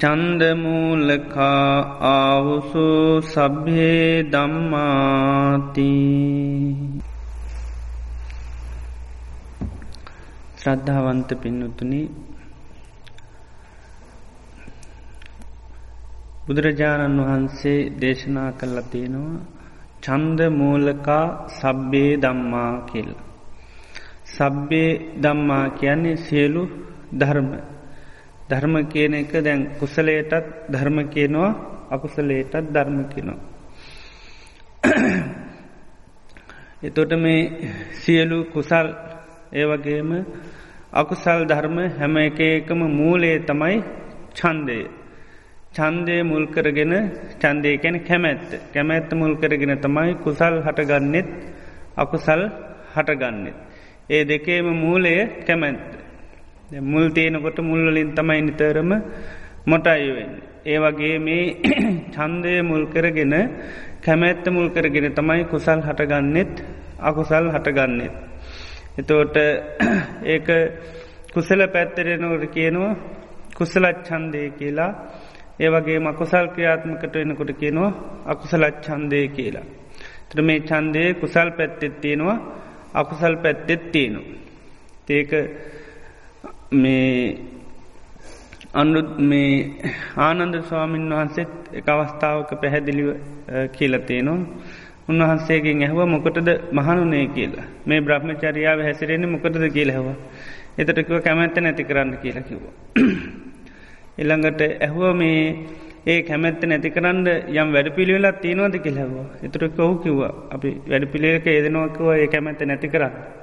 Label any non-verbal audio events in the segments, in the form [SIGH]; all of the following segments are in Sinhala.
චන්දමූලකා ආවුසු සබ්හේ දම්මාති ශ්‍රද්ධාවන්ත පින්නතුනි බුදුරජාණන් වහන්සේ දේශනා කල්ල තියෙනවා චන්ද මූලකා සබ්බේ දම්මා කියල්. සබ්බේ දම්මා කියන්නේ සියලු ධර්ම ධර්ම කියන එක දැන් කුසලයටත් ධර්ම කියනවා අකුසලේටත් ධර්ම කියනවා. එතොට මේ සියලු කුසල් ඒවගේම අකුසල් ධර්ම හැම එක එකම මූලේ තමයි චන්දය. චන්දය මුල් කරගෙන චන්දය කැන කැමැත්ත කැමැත්ත මුල් කරගෙන තමයි කුසල් හටගන්නෙත් අකුසල් හටගන්නෙත්. ඒ දෙකේම මූලය කැමැත්ත. මුල් තියෙනකොට මුල්වලින් තමයි නිතරම මොටයිවෙන්. ඒ වගේ මේ [CLEARS THROAT] චන්දය මුල් කරගෙන කැමැත්ත මුල් කරගෙන තමයි කුසල් හටගන්නෙත් අකුසල් හටගන්නෙත්. එතෝට [CLEARS THROAT] ඒක කුසල පැත්තරෙනවට කියනවා කුසලත් චන්දය කියලා ඒවගේ මකුසල් ක්‍රියාත්මකට වෙනකොට කියනවා අකුසලත් චන්දය කියලා. ත්‍ර මේ චන්දය කුසල් පැත්තෙත් තියෙනවා අකුසල් පැත්තෙත් තියෙනවා. ඒක මේ අනුත් මේ ආනන්ද ස්වාමීන් වහන්සේත් එක අවස්ථාවක පැහැදිලිව කියලතියනවා උන්වහන්සේගෙන් ඇහව මොකටද මහනුනේ කියලා. මේ බ්‍රහ්මචරියාව හැසිරෙන්නේ මොකටද? කියලහව එතටකිව කැමැත්ත නැති කරන්න කියලා කිව්වා. [CLEARS THROAT] එළඟට ඇහුව මේ ඒ කැමැත්ත නැති කරන්න යම් වැඩ පිළිවෙලත් තියෙනවද කියලහවා එතුර කවු කිව්වා අපි වැඩ පිළියක ඒදනවකව ඒ කැමැත්ත නැති කරන්න.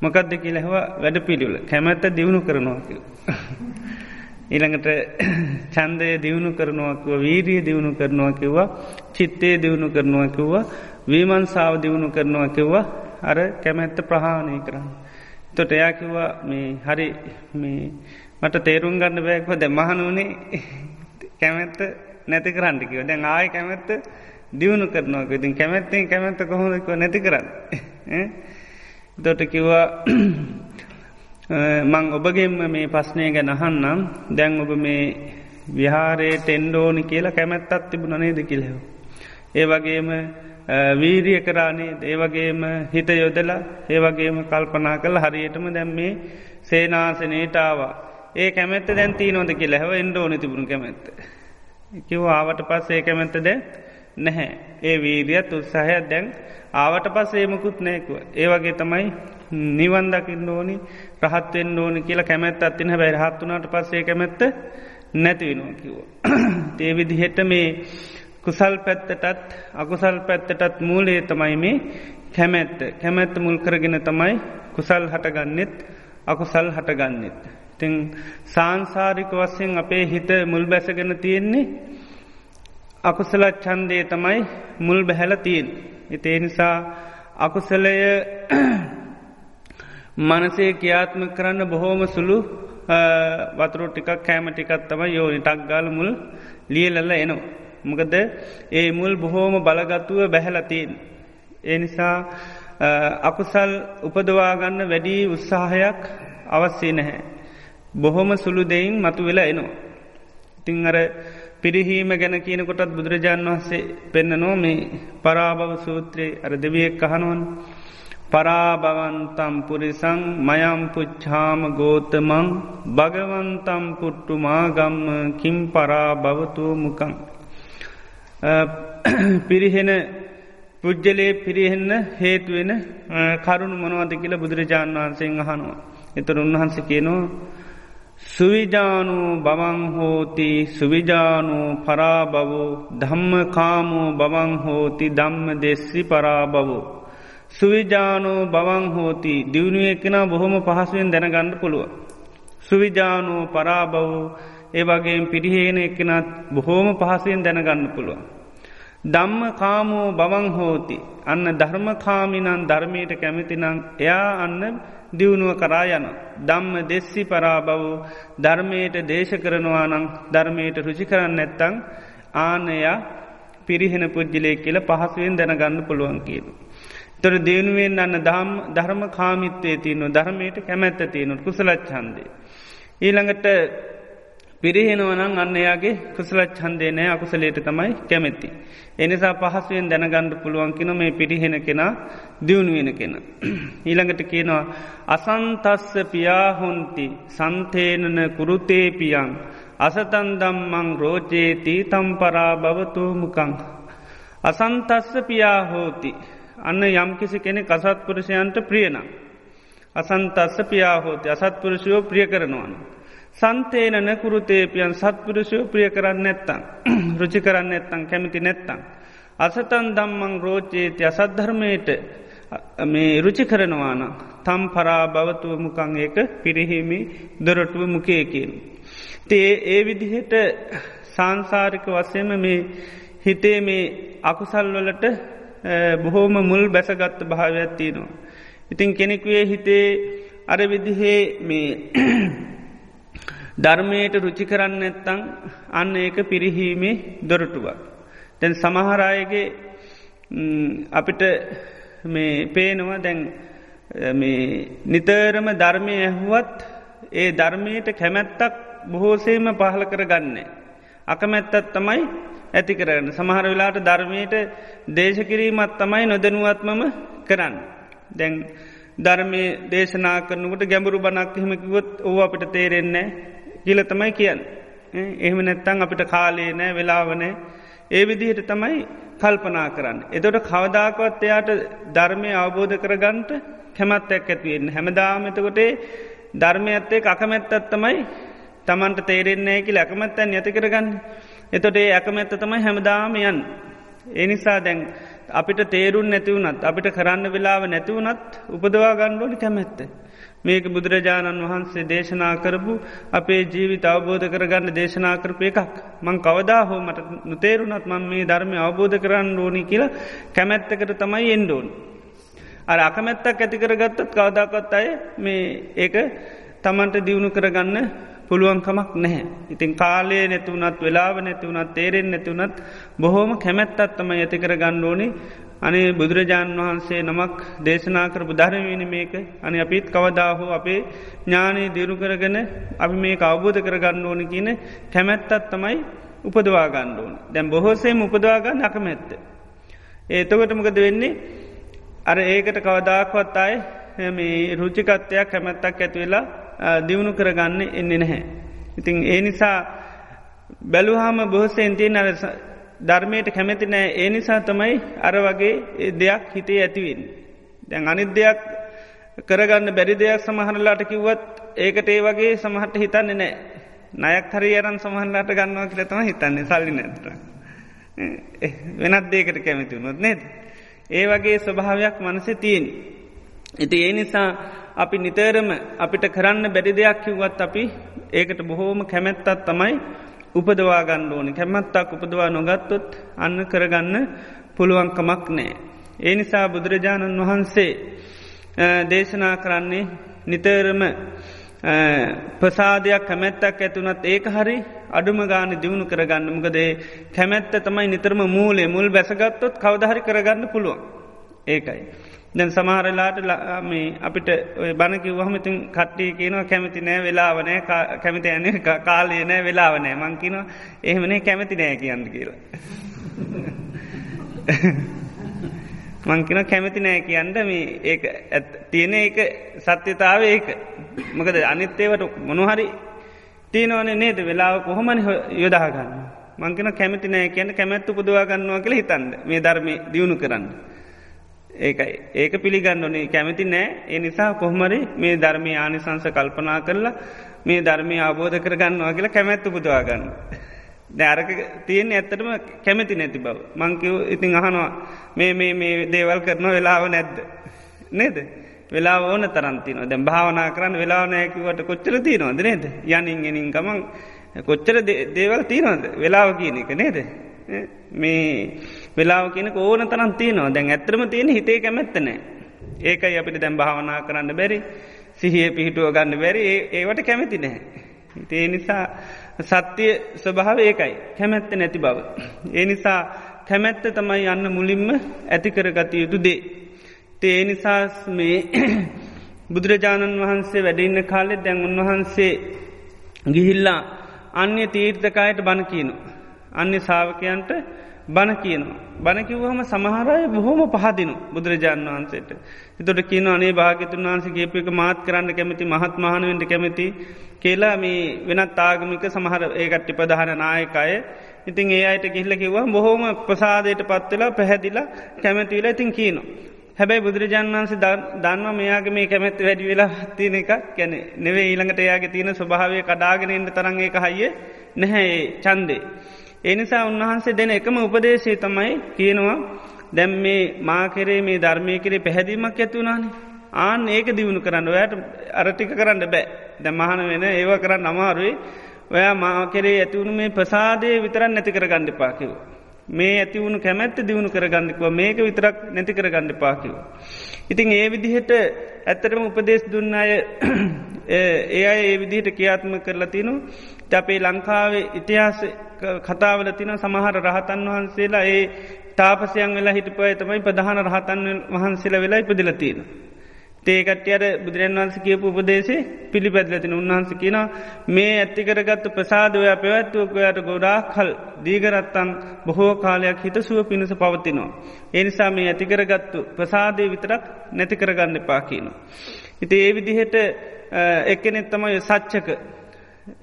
මොකක්ද කියල හවා වැඩ පිළිවල කැමැත්ත දියුණු කරනවාක. ඊළඟට චන්දය දියුණු කරනවාකිව වීරිය දියුණු කරනවා කිව්වා චිත්තේ දියුණු කරනවා කිව්වා වීමන්සාාව දියුණු කරනවා කිව්වා. අර කැමැත්ත ප්‍රහාණය කරන්න. තොට එයා කිව්වා මේ හරි මේ මට තේරුම් ගන්න බෑක්ව දැ මහනුවනේ කැමැත්ත නැති කරන්නකිව දැන් ආය කැමැත්ත දියුණු කරනවා ඉතින් කැමැත්තෙන් කැමැත්ත කොහොමදක නැති කරන්න. දොට කිව්වා [CLEARS THROAT] මං ඔබගෙන්ම මේ ප්‍රශ්නය ගැන අහන්නම් දැන් ඔබ මේ විහාරයට එන්ඩෝනි කියලා කැමැත්තත් තිබුණ නේද කිලෙව. ඒ වගේම වීරිය කරානේ ඒවගේම හිත යොදලා ඒවගේම කල්පනා කළ හරියටම දැම් මේ සේනාසනේටාවා ඒ කැමැත්ත දැන්තිී නොද කියලා හැව එන්ඩෝනි තිබුණු කැමැත්ත. කිව ආවට පස් ඒ කැමැත්ත දැ නැහැ. ඒ වීරියත් උත්සාහයක් දැන් ආවට පස් ඒමකුත් නෑකුව. ඒවගේ තමයි නිවන්දකින්න ඕනි රහත්වෙන් ඕනි කියලා කැමැත් අත්තින හැබැයි රහත්වනාට පස්සේ කැමැත්ත නැතිවෙනවා කිව්ව. [CLEARS THROAT] ඒවිදි හෙට මේ කුසල් පැත්තටත් අකුසල් පැත්තටත් මූලේ තමයි මේ කැමැත්ත කැමැත්ත මුල් කරගෙන තමයි කුසල් හටගන්නෙත් අකුසල් හටගන්නෙත්. තිං සාංසාරික වස්සෙන් අපේ හිත මුල් බැසගෙන තියෙන්නේ අකුසලත් චන්දේ තමයි මුල් බැහැල තියෙන්. එතේ නිසා අකුසලය [CLEARS THROAT] මනසේ කියාත්ම කරන්න බොහෝම සුළු වතුරු ටිකක් කෑම ටිකත් තම යෝනි ටක් ගාල මුල් ලියලල්ල එනවා. මොකද ඒ මුල් බොහෝම බලගත්තුව බැහැලතින්. ඒ නිසා අකුසල් උපදවාගන්න වැඩි උත්සාහයක් අවස්සේ නැහැ. බොහොම සුළු දෙයින් මතු වෙලා එනවා. ඉතිං අර පිරිහීම ගැන කියනකොටත් බුදුරජාණන් වහන්සේ පෙන්න නෝ මේ පරාභව සූත්‍රයේ අර දෙවියෙක් කහනුවන් පරාභවන්තම් පුරිසං මයම් පුච්චාම ගෝතමං භගවන්තම් පුට්ටු මාගම්ම කිම් පරාභවතු මුකං. පිරිහෙන පුද්ජලේ පිරිහෙන්න හේතුවෙන කරුණු මොනවද කියලා බුදුරජාණන් වහන්සේ අහනවා. එතර උන්වහන්ස කියනවා සුවිජානු බවංහෝති සුවිජානු පරාබවෝ ධම්මකාමෝ බවංහෝති ධම්ම දෙස්සි පරාබවෝ. සුවිජානෝ බවංහෝති දියුණුව කෙන බොහොම පහසුවෙන් දැනගන්න පුළුව. සුවිජානෝ පරාබවෝ ඒ වගේ පිරිහේන එක්කෙනත් බොහෝම පහසුවෙන් දැනගන්න පුළුව. දම්ම කාමෝ බවං හෝති. අන්න ධර්මකාමිනන් ධර්මයට කැමතිනං එයා අන්න දියුණුව කරා යන. දම්ම දෙස්සි පරා බව ධර්මයට දේශ කරනවා නං ධර්මයට රුචි කරන්න නැත්තං ආනයා පිරිහෙන පුද්ජිලේ කියල පහසුවෙන් දැනගන්න පුළුවන් කියලු. තොර දෙනුවෙන් අන්න දම් ධර්ම කාමිත්තේ තියනු ධර්මයට කැමැත්ත තියනු කුසලච්චන්දේ. ඊළඟට පිරිහෙනවනං අන්න එයාගේ කුසලත් හන්දේ නෑ අකුසලේට තමයි කැමැති. එනිසා පහසුවෙන් දැනගණ්ඩ පුළුවන්කින මේ පිරිහෙන කෙනා දියුණුවෙන කෙන. [CLEARS THROAT] ඊළඟට කියනවා අසන්තස්ස පියාහොන්ති සන්තේනන කුරුතේපියන් අසතන්දම්මං රෝජේති තම්පරා භවතුූමුකං. අසන්තස්ස පියාහෝති අන්න යම්කිසි කෙනෙ කසත්පුරුෂයන්ට ප්‍රියනම්. අසන්තස්ස පියාහෝති අසත්පුරුෂයෝ ප්‍රිය කරනවන. සන්තේනන කුරුතේපියන් සත්පුරුෂය ප්‍රිය කරන්න නැත්තං [CLEARS THROAT] රුචි කරන්න නැත්තං කැමිති නැත්තං. අසතන් දම්මං රෝචේති අසද්ධර්මයට මේ රුචි කරනවාන තම් පරා භවතුව මුකං ඒක පිරිහිමි දොරටුව මුකයකින්. තේ ඒ විදිහට සංසාරික වස්සයම මේ හිතේ මේ අකුසල්වලට බොහෝම මුල් බැසගත්ත භාවයක්ත්තිනවා. ඉතින් කෙනෙකුවේ හිතේ අර විදිහේ මේ ධර්මයට රුචි කරන්න ඇත්තං අන්න ඒක පිරිහීමේ දොරටුවක්. තැන් සමහරයගේ අපිට මේ පේනවා දැන් නිතරම ධර්මය ඇහුවත් ඒ ධර්මයට කැමැත්තක් බොහෝසේම පහල කර ගන්නේ. අකමැත්තත් තමයි ඇති කරන්න සමහර වෙලාට ධර්මයට දේශකිරීමත් තමයි නොදනුවත්මම කරන්න. දැන් ධර්මය දේශනා කරනකට ගැඹුරු බනක් හිමකිවොත් ඕ අපිට තේරෙන්නේ කියල තමයි කියන්න. එහෙම නැත්තං අපිට කාලේ නෑ වෙලාවනෑ ඒ විදිහට තමයි කල්පනා කරන්න. එතොට කවදාකවත් එයාට ධර්මය අවබෝධ කරගන්ට කැමත්තැක් ඇතිවෙන්න. හැමදාමතකොටේ ධර්මයත්තේ අකමැත්තත් තමයි තමන්ට තේරෙන්නේ කියල ඇකමැත්තැන් ඇති කරගන්න. එතොට ඒ ඇකමැත්ත තමයි හැමදාමයන්. එනිසා දැන් අපිට තේරුන් නැතිවුණත් අපිට කරන්න වෙලාව නැතිවුණත් උපදවා ගණ්ඩෝඩි කැමැත්ත. මේක බුදුරජාණන් වහන්සේ දේශනා කරපු අපේ ජීවිත අවබෝධ කරගන්න දේශනා කරපය එකක් මං කවදා හෝ මට නොතේරුණත් මං මේ ධර්මය අවබෝධ කරන්න ඕනි කියලා කැමැත්තකට තමයි එන්ඩෝන්. අර අකමැත්තක් ඇතිකර ගත්තත් කවදාකත් අය මේ ඒක තමන්ට දියුණු කරගන්න පුළුවන්කමක් නැහැ. ඉතින් කාලේ නැතිවුනත් වෙලාව නැතිවුනත් තේරෙන් නැතිවුනත් බොහෝම කැමැත්තත්තම ඇතිකර ගණ්ඩෝනි අනේ බුදුරජාණන් වහන්සේ නමක් දේශනා කර බුධරමීන මේක අනි අපිත් කවදාහෝ අපේ ඥානී දිරු කරගෙන අපි මේ අවබෝධ කරගන්න ඕන කියන කැමැත්තත් තමයි උපදවා ගණ්ඩුවන් දැම් බොහෝසේම උපදවාගන්න අකමැත්ත. ඒතකටමකද වෙන්නේ අර ඒකට කවදාක්වත් අය මේ රුචිකත්වයක් කැමැත්තක් ඇතිවෙලා දියුණු කරගන්න එන්නේ නැහැ. ඉතින් ඒ නිසා බැලුහාම බොහොසෙන්තියෙන් අර ධර්මයට කැමැති නෑ ඒ නිසා තමයි අර වගේ දෙයක් හිතේ ඇතිවෙන්. දැන් අනිත් දෙයක් කරගන්න බැරි දෙයක් සමහරලාට කිව්වත් ඒකට ඒ වගේ සමහට හිතන්නේ නෑ. නයක් හරි අරන් සමහන්ලාට ගන්නවා කියලතම හිතන්නේ සල්ලි නැතර. වෙනත් දේකට කැමති වුණොත් නේද. ඒ වගේ ස්වභාවයක් මනස තියෙන්. ඉති ඒ නිසා අපි නිතරම අපිට කරන්න බැරි දෙයක් කිව්වත් අපි ඒකට බොහෝම කැමැත්තත් තමයි උපදවා ගන්න ඕනි කැමත්තක් උපදවා නොගත්තොත් අන්න කරගන්න පුළුවන්කමක් නෑ. ඒ නිසා බුදුරජාණන් වහන්සේ දේශනා කරන්නේ නිතරම ප්‍රසාදයක් කැමැත්තක් ඇතුනත් ඒක හරි අඩුම ගාන දියුණු කරගන්න මකදේ කැමැත්ත තමයි නිතරම මූලේ මුල් බැසගත්තොත් කවදහරි කරගන්න පුළුවන් ඒකයි. දැන් සමහරලාට මේ අපිට බණකි වහමතින් කට්ටිය කියනවා කැමති නෑ වෙලාවනෑ කැමති ඇන කාලය නෑ වෙලාවනෑ මංකිනවා එහෙමනේ කැමති නෑ කියන්න කියලා. [LAUGHS] මංකින කැමති නෑ කියන්න මේ ඒ තියෙන එක සත්‍යතාව ඒක. මකද අනිත්තේවට මොනහරි තියනවන නේද? වෙලාව කොහොමනි යොදාගන්න? මංකින කැමති නෑ කියන්න කැමැත්තු පුදවා ගන්නවා කියලා හිතන්ද මේ ධර්මය දියුණු කරන්න. ඒකයි ඒක පිළිගන්න ඕනේ කැමති නෑ ඒ නිසා කොහමරි මේ ධර්මය ආනිසංස කල්පනා කරලා මේ ධර්මය අවබෝධ කරගන්නවා කියලා කැමැත්තු පුදවාගන්න. දැරක තියෙන් ඇත්තටම කැමැති නැති බව. මංකිව ඉතින් අහනවා මේ මේ මේ දේවල් කරන වෙලාව නැද්ද. නේද. වෙලා ඕන තරන්තින දැ භාවනා කරන්න වෙලානෑකිවට කොච්චර තියනවද නේද යනින් එනින් ගමන් කොච්චර දේවල් තියනවද වෙලාව කියන එක නේද. මේ වෙලාව කියන ඕන තරන් තියනවා දැන් ඇත්‍රම තියෙන හිතේ කැමැත්තනෑ ඒකයි අපිට දැම් භාවනා කරන්න බැරි සිහිය පිහිටුව ගන්න බැරි ඒවට කැමැති නැහැ. ඒ නිසා සත්‍යය ස්වභාව ඒකයි කැමැත්ත නැති බව. ඒ නිසා කැමැත්ත තමයි යන්න මුලින්ම ඇතිකර ගත යුතු දේ. තේ නිසාස් මේ [CLEARS THROAT] බුදුරජාණන් වහන්සේ වැඩඉන්න කාලෙ දැන් උන්වහන්සේ ගිහිල්ලා අන්‍ය තීර්ථකායට බණ කියනු. අන්‍ය සාාවකයන්ට බණ කියනවා. බණකිවහම සමහරය බොහොම පහදිනු බුදුරජාණන් වහන්සේට. එතොට කියන අනේ භාගතුන් වහන්සේ ගේපක මාත් කරන්න කැමති මහත් මහනුවෙන්ට කැමති කියලා මේ වෙනත් ආගමික සමහර ඒකට්ටි ප්‍රධාන නායකය ඉතින් ඒ අයට ගිහිල්ල කිවවා බොහෝම ප්‍රසාදයට පත්වෙලා පැහැදිලා කැමැතිවෙලා ඉතින් කියනවා. හැබැයි බුදුරජාන් වන්සේ දන්ව මෙයාගේ මේ කැමැත් වැඩි වෙලා තියෙන එකක් ගැන නෙවේ ඊළඟට එයාගේ තියෙන ස්වභාවය කඩාගෙන එන්න තරන්ගේ එක හයිය නැහැ චන්දේ. එනිසා උන්වහන්සේ දෙන එකම උපදේශය තමයි කියනවා දැම් මේ මාකරේ මේ ධර්මය කරේ පැහැදීමක් ඇතිවුණනේ. ආන් ඒක දියුණු කරන්න ඔයට අරටික කරන්න බෑ දැ මහන වෙන ඒව කරන්න අමාරුවේ ඔයා මාකරේ ඇතිවුණු මේ ප්‍රසාදය විතරන් නැති කර ගණ්ඩ පාකිව. මේ ඇතිවුණු කැමැත්ත දියුණු කරගන්නකුව මේක විතරක් නැති කරගන්න පාකිව. ඉතින් ඒ විදිහට ඇත්තරම උපදේශ දුන්න අය [CLEARS THROAT] ඒ අය ඒ විදිහට කියාත්ම කරලා තිනු අපේ ලංකාවේ ඉතිහාස කතාවල තින සමහර රහතන් වහන්සේලා ඒ තාපසයන් වෙලා හිටපය තමයි ප්‍රධාන රහතන් වහන්සේලා වෙලා ඉපදිලතියෙන. ඒකට්‍යයට බුදුරන් වන්ස කියපු උපදේශේ පිළිපැදලතින උන්වහන්ස කියන මේ ඇත්තිකරගත්තු ප්‍රසාදවය පැවැත්වකයට ගොඩා කල් දීගරත්තන් බොහෝ කාලයක් හිත සුව පිණිස පවතිනවා. එනිසා මේ ඇතිකරගත්තු ප්‍රසාදය විතරක් නැතිකරගන්න පාකින. ඉති ඒ විදිහට එක්කනෙත් තමයි සච්චක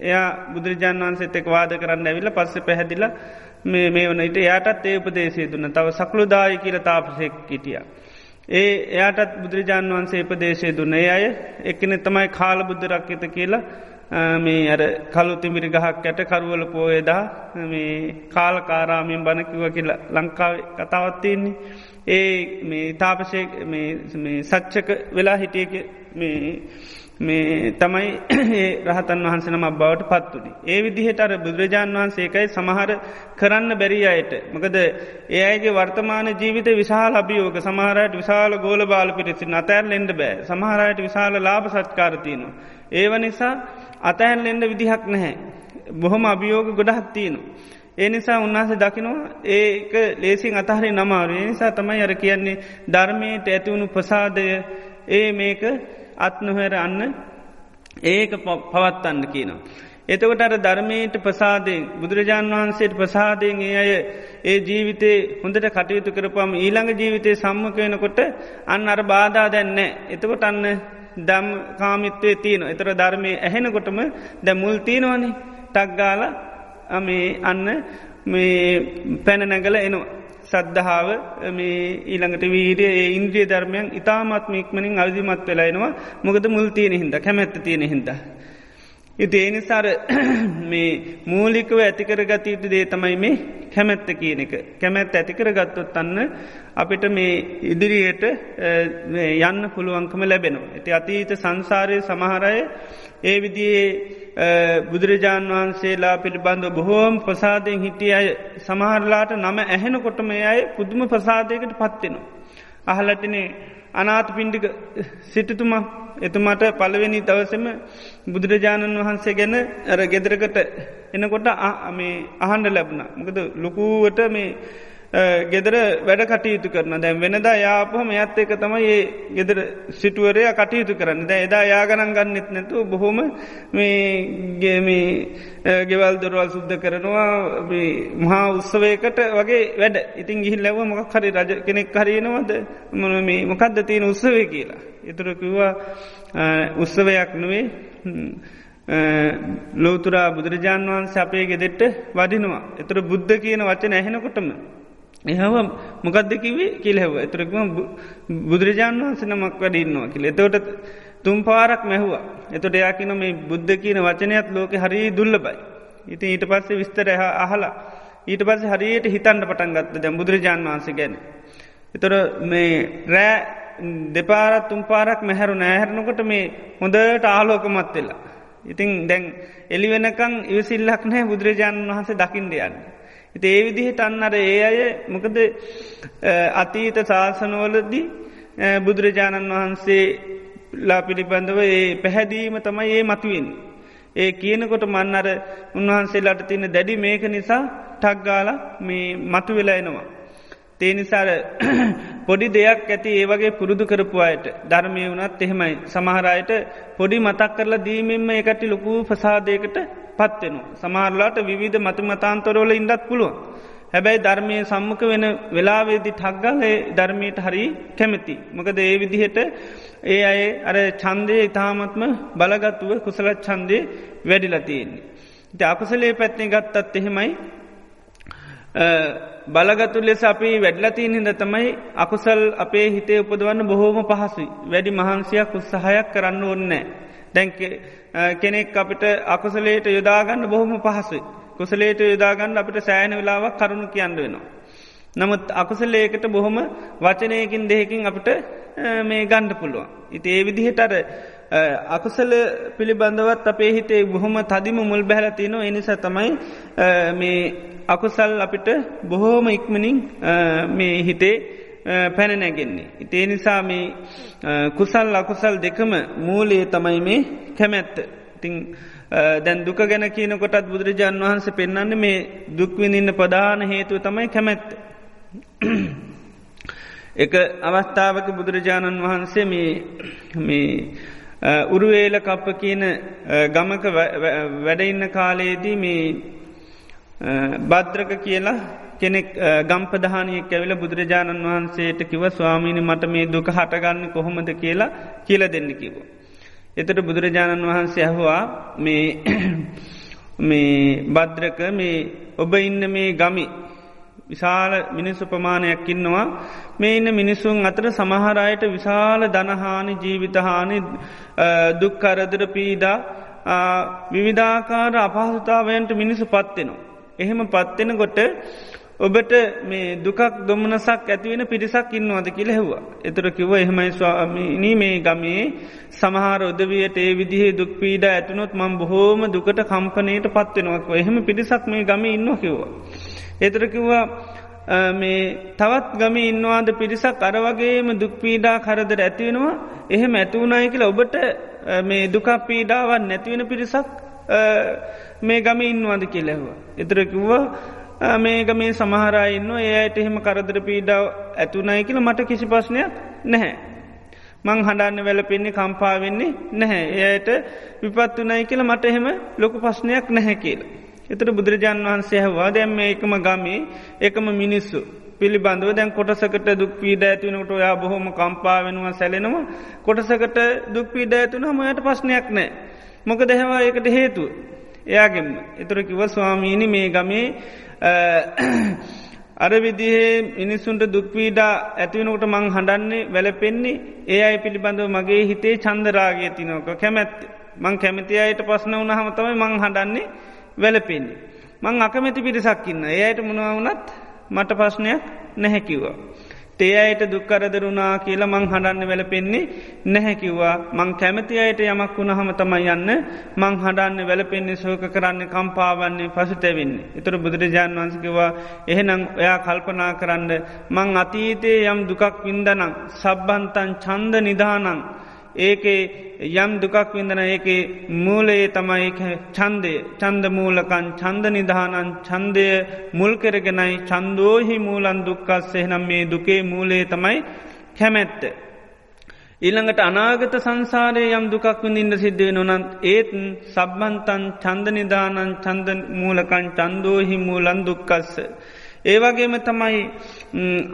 එයා බුදුරජාන් වන්සේත එක් වාද කරන්න ඇවිල්ල පස්ස පැහැදිල මේ මේ වනට එයාටත් ඒ උපදේශය දුන්න. තව සකළුදාය කියල තාපසෙක් කිටියා. ඒ එයාටත් බුදුරජාණන් වන්සේ ප්‍රදේශය දුන්න. ඒ අය එකන තමයි කාල බුද්ධරක් එත කියලා මේ අර කලු තිමිරි ගහක් ඇට කරුවල පෝයදා මේ කාලකාරාමෙන් බණකිව කියලා ලංකාව කතාවත්තියන්නේ ඒ මේ තාපශය සච්චක වෙලා හිටියක මේ තමයි [CLEARS THROAT] රහතන් වහන්සනම බවට පත්තුනි. ඒ විදිහට අර බුදුරජාණන් වහන්සේකයි සමහර කරන්න බැරි අයට. මකද ඒ අයගේ වර්තමාන ජීවිත විශාල අභියෝග සමහරයට විශාල ගෝල බාල පිරිසි අතැල් එෙන්ඩ බෑ සමහරයට විශාල ලාභ සත්කාරතියනවා. ඒව නිසා අතැහැල් එෙන්ඩ විදිහක් නැහැ. බොහොම අභියෝග ගොඩහක් තියනු. ඒ නිසා උන්හස දකිනවා ඒක ලේසින් අතහරි නමාරු නිසා තමයි අර කියන්නේ ධර්මයට ඇතිවුණු ප්‍රසාදය ඒ මේක අත්නොහැර අන්න ඒක පවත්තන්න කියනවා. එතකොට අර ධර්මයට ප්‍රසාදයෙන් බුදුරජාණන් වහන්සේට ප්‍රසාදයෙන් ඒ අය ඒ ජීවිතේ හොඳට කටයුතු කරපම ඊළඟ ජීවිතය සම්මකයනකොට අන්න අර බාධා දැන්නේ. එතකොට අන්න දම් කාමිත්වය තියන එතර ධර්මය ඇහෙනකොටම දැ මුල් තියෙනවනේ ටක්ගාල මේ අන්න මේ පැන නැගල එනවා. සද්ධාව මේ ඊළඟට වීරිය ඒ ඉන්ද්‍රිය ධර්මයන් ඉතාමත්ම ඉක්මනින් අවිධිමත් වෙලාෙනවා මොකද මුල් තියෙන හිද කැමැත්ත තියෙන හිද. ඉති ඒනිසාර [CLEARS THROAT] මේ මූලිකව ඇතිකර ගතයුතු දේ තමයි මේ කැමැත්ත කියන එක කැමැත් ඇතිකර ගත්තොත් අන්න අපිට මේ ඉදිරියට යන්න පුළුවන්කම ලැබෙනවා. ඇති අතීත සංසාරය සමහරය ඒ විදියේ බුදුරජාණන් වහන්සේලා පිළිබඳව බොහෝම් ප්‍රසාදයෙන් හිටිය අය සමහරලාට නම ඇහෙනකොටම අය පුදුම ප්‍රසාදයකට පත්වෙනවා. අහලටිනේ අනාත පින්ඩික සිටිතුම එතුමට පළවෙනි දවසම බුදුරජාණන් වහන්සේ ගැන ඇර ගෙදරකට එනකොට අහන්ඩ ලැබුණ මොකද ලොකූවට මේ ගෙදර වැඩ කටයුතු කරන දැන් වෙනදා යාපහම ඇත් එක තමයි ඒ ගෙදර සිටුවරය කටයුතු කරන්න. දැ එදා යාගනන් ගන්නෙත් නැතු බොහොම මේගේමී ගෙවල් දොරවල් සුද්ධ කරනවා මහා උත්සවයකට වගේ වැඩ. ඉතින් ගිහිල් ලැව මොක් හරි රජ කෙනෙක් හරිනවද මොන මේ මොකක්ද තියෙන උත්සවේ කියලා. එතුරකිවා උත්සවයක් නොවේ ලෝතුරා බුදුරජාන් වහන්සේ අපේ ගෙදෙට්ට වදිනවා. එතුර බුද්ධ කියන වචන ඇහෙනකොටම එහව මොකක්දකිවේ කිලෙව එතුරක්ම බුදුරජාණන් වහන්ස නමක් වැඩින්නවා කියල එතවට තුම් පාරක් මැහවා එතොට එයාකින මේ බුද්ධ කියන වචනයක් ලෝක හරි දුල්ලබයි. ඉති ඊට පස්සේ විස්තර අහලා ඊට පස්ස හරියට හිතන්ට පටන් ගත්ත දැ බුදුරජාණන් වහන්ස ගැන. එතොර මේ රෑ දෙපාරත් තුම් පාරක් මැහැරු නෑහැරනකොට මේ හොඳට ආලෝකමත් වෙලා. ඉතින් දැන් එලි වෙනකං ඉවසිල්ලක් නෑ බුදුරජාණන් වහන්සේ දකිින්ඩ යන්න. ඉති ඒ විදිහට අන්නර ඒ අය මොකද අතීත ශාසනවලදී බුදුරජාණන් වහන්සේ ලා පිළිබඳව ඒ පැහැදීම තමයි ඒ මතුවෙන්. ඒ කියනකොට මන්නර උන්වහන්සේලාට තියන්න දැඩි මේක නිසා ටක්ගාල මේ මතු වෙලා එනවා. තේ නිසාර [CLEARS THROAT] පොඩි දෙයක් ඇති ඒවගේ පුරුදු කරපු අයට ධර්මය වුණත් එහෙමයි සමහරයට පොඩි මතක් කරලා දීමෙන්ම එකට ලොකු ප්‍රසාදයකට පත්වෙනවා. සමහරලාට විවිධ මතුමතාන්තරෝල ඉඩත් පුළුවන්. හැබැයි ධර්මය සම්මක වෙන වෙලාවේදි ටක්ගල් ධර්මයට හරි කැමැති. මොකද ඒ විදිහට ඒ අය අර චන්දය ඉතාමත්ම බලගත්තුව කුසලත් චන්දය වැඩිලතියෙන්නේ. ති අකුසලේ පැත්නේ ගත්තත් එහෙමයි බලගතු ලෙස අපි වැඩලතිීන් හිද තමයි අකුසල් අපේ හිතේ උපදවන්න බොහෝම පහසුයි වැඩි මහන්සියක් උත්සාහයක් කරන්න ඕන්නෑ. දැන්ක කෙනෙක් අපිට අකුසලේට යොදාගන්න බොහොම පහසුයි. කුසලේට යොදාගන්න අපිට සෑන වෙලාවක් කරුණු කියන්න වෙනවා. නමුත් අකුසලේකට බොහොම වචනයකින් දෙහකින් අපට මේ ගණ්ඩ පුළුවන්. ඉති ඒ විදිහටර අකුසල පිළිබඳවත් අපේ හිතේ බොහොම තදිම මුල් බැහලතින එනිස තමයි මේ අකුසල් අපිට බොහෝම ඉක්මනින් මේ හිතේ පැනනැගෙන්නේ. ඉතේ නිසා මේ කුසල් අකුසල් දෙකම මූලයේ තමයි මේ කැමැත්ත. තිං දැන් දුක ගැන කියන කොටත් බුදුරජාන් වහන්සේ පෙන්න්න මේ දුක්විඳන්න ප්‍රධාන හේතුව තමයි කැමැත්ත. [CLEARS THROAT] එක අවස්ථාවක බුදුරජාණන් වහන්සේ මේ උරුවේල කප්ප කියන ගමක වැඩඉන්න කාලයේදී මේ බද්‍රක කියලා කෙනෙක් ගම්පදහනයක් ඇවිල බුදුරජාණන් වහන්සේට කිව ස්වාමීනි මට මේ දුක හටගන්න කොහොමද කියලා කියල දෙන්න කිවෝ. එතට බුදුරජාණන් වහන්සේ ඇහවා මේ [CLEARS THROAT] මේ බද්‍රක මේ ඔබ ඉන්න මේ ගමි විශාල මිනිස්සු ප්‍රමාණයක් ඉන්නවා මේ ඉන්න මිනිසුන් අතර සමහරයට විශාල දනහානි ජීවිතහානි දුක්කරදර පීඩා විවිධාකාර අපහසුතාවයන්ට මිනිසු පත්වෙනවා. එහෙම පත්වෙන ගොට ඔබට මේ දුකක් දොමනසක් ඇතිවෙන පිරිසක් ඉන්නවාද කියල හෙවා. එතුර කිව එහෙමයි ස්වාමීනී මේ ගමේ සමහර උදවියට ඒ විදිහේ දුක් පීඩ ඇතුනොත් මං බොහෝම දුකට කම්පනයට පත්වෙනවක් එහෙම පිරිසක් මේ ගම ඉන්න කිව්වා. එතර කිව්වා මේ තවත් ගම ඉන්නවාද පිරිසක් අර වගේම දුක් පීඩා කරදර ඇතිවෙනවා එහෙම ඇතිවුණයි කියලා ඔබට මේ දුකක් පීඩාවන් නැතිවෙන පිරිසක් මේ ගම ඉන්නවාද කියලෙහවා. එතර කිව්වා මේක මේ සමහරයින්න ඒයට එහෙම කරදර පීඩාව ඇතුනයි කියල මට කිසි පස්්නයක් නැහැ. මං හඬන්න වැලපෙන්නේ කම්පාවෙන්නේ නැහැ. එයට විපත්තුනයි කියල මට එහෙම ලොකු පස්්නයක් නැහැ කියලා. එතට බුදුරජාන් වහන්සේ හවා දැම්ම එකම ගමේ එකම මිනිස්සු. පිළිබඳව දැන් කොටසකට දුක් පීඩ ඇතිවනට ඔයා බොහොම කම්පාවෙනවා සැලෙනවා කොටසකට දුක් පීඩ ඇතුන මයට පස්්නයක් නෑ. මොක දෙහවා ඒකට හේතු. එයාගෙම එතුර කිව ස්වාමීණි මේ ගමේ අර විදිහේ මිනිස්සුන්ට දුක්වීඩා ඇතිවනකට මං හඬන්නේ වැලපෙන්නේ ඒ අයි පිළිබඳව මගේ හිතේ චන්දරාගේ තිනෝක කැමැත් මං කැමති අයට පස්න වන හමතමයි මං හඬන්නේ වැලපෙන්නේ. මං අකමැති පිරිසක්කින්න ඒයට මොනවුනත් මට පස්්නයක් නැහැකිවා. තේ අයට දුක්කරදරුණා කියලා මං හඬන්න වැලපෙන්නේ නැහැකිව්වා මං කැමති අයට යමක් වුණ හම තමයි යන්න. මං හඬන්න වැලපෙන්නේ සෝක කරන්න කම්පාවන්නේ පසුතැවෙන්නේ. එතුර බුදුරජාණන් වන්සකිවා එහෙනම් ඔයා කල්පනා කරන්න. මං අතීතයේ යම් දුකක් වින්දනං සබ්බන්තන් චන්ද නිධානං. ඒකේ යම් දුකක් විඳන ඒකේ මූලයේ තමයි චන්දය චන්ද මූලකන් චන්ද නිධානන් චන්දය මුල් කෙරගෙනයි චන්දෝහි මූලන් දුක්කස්සේ නම් මේ දුකේ මූලේ තමයි කැමැත්ත. ඊළඟට අනාගත සංසාරය යම් දුකක් විඳින්ට සිද්ධුව නොනත් ඒත් සබ්බන්තන් චන්ද නිධානන් චන්ද මූලකන් චන්දෝහි මූලන් දුක්කස්ස. ඒවගේම තමයි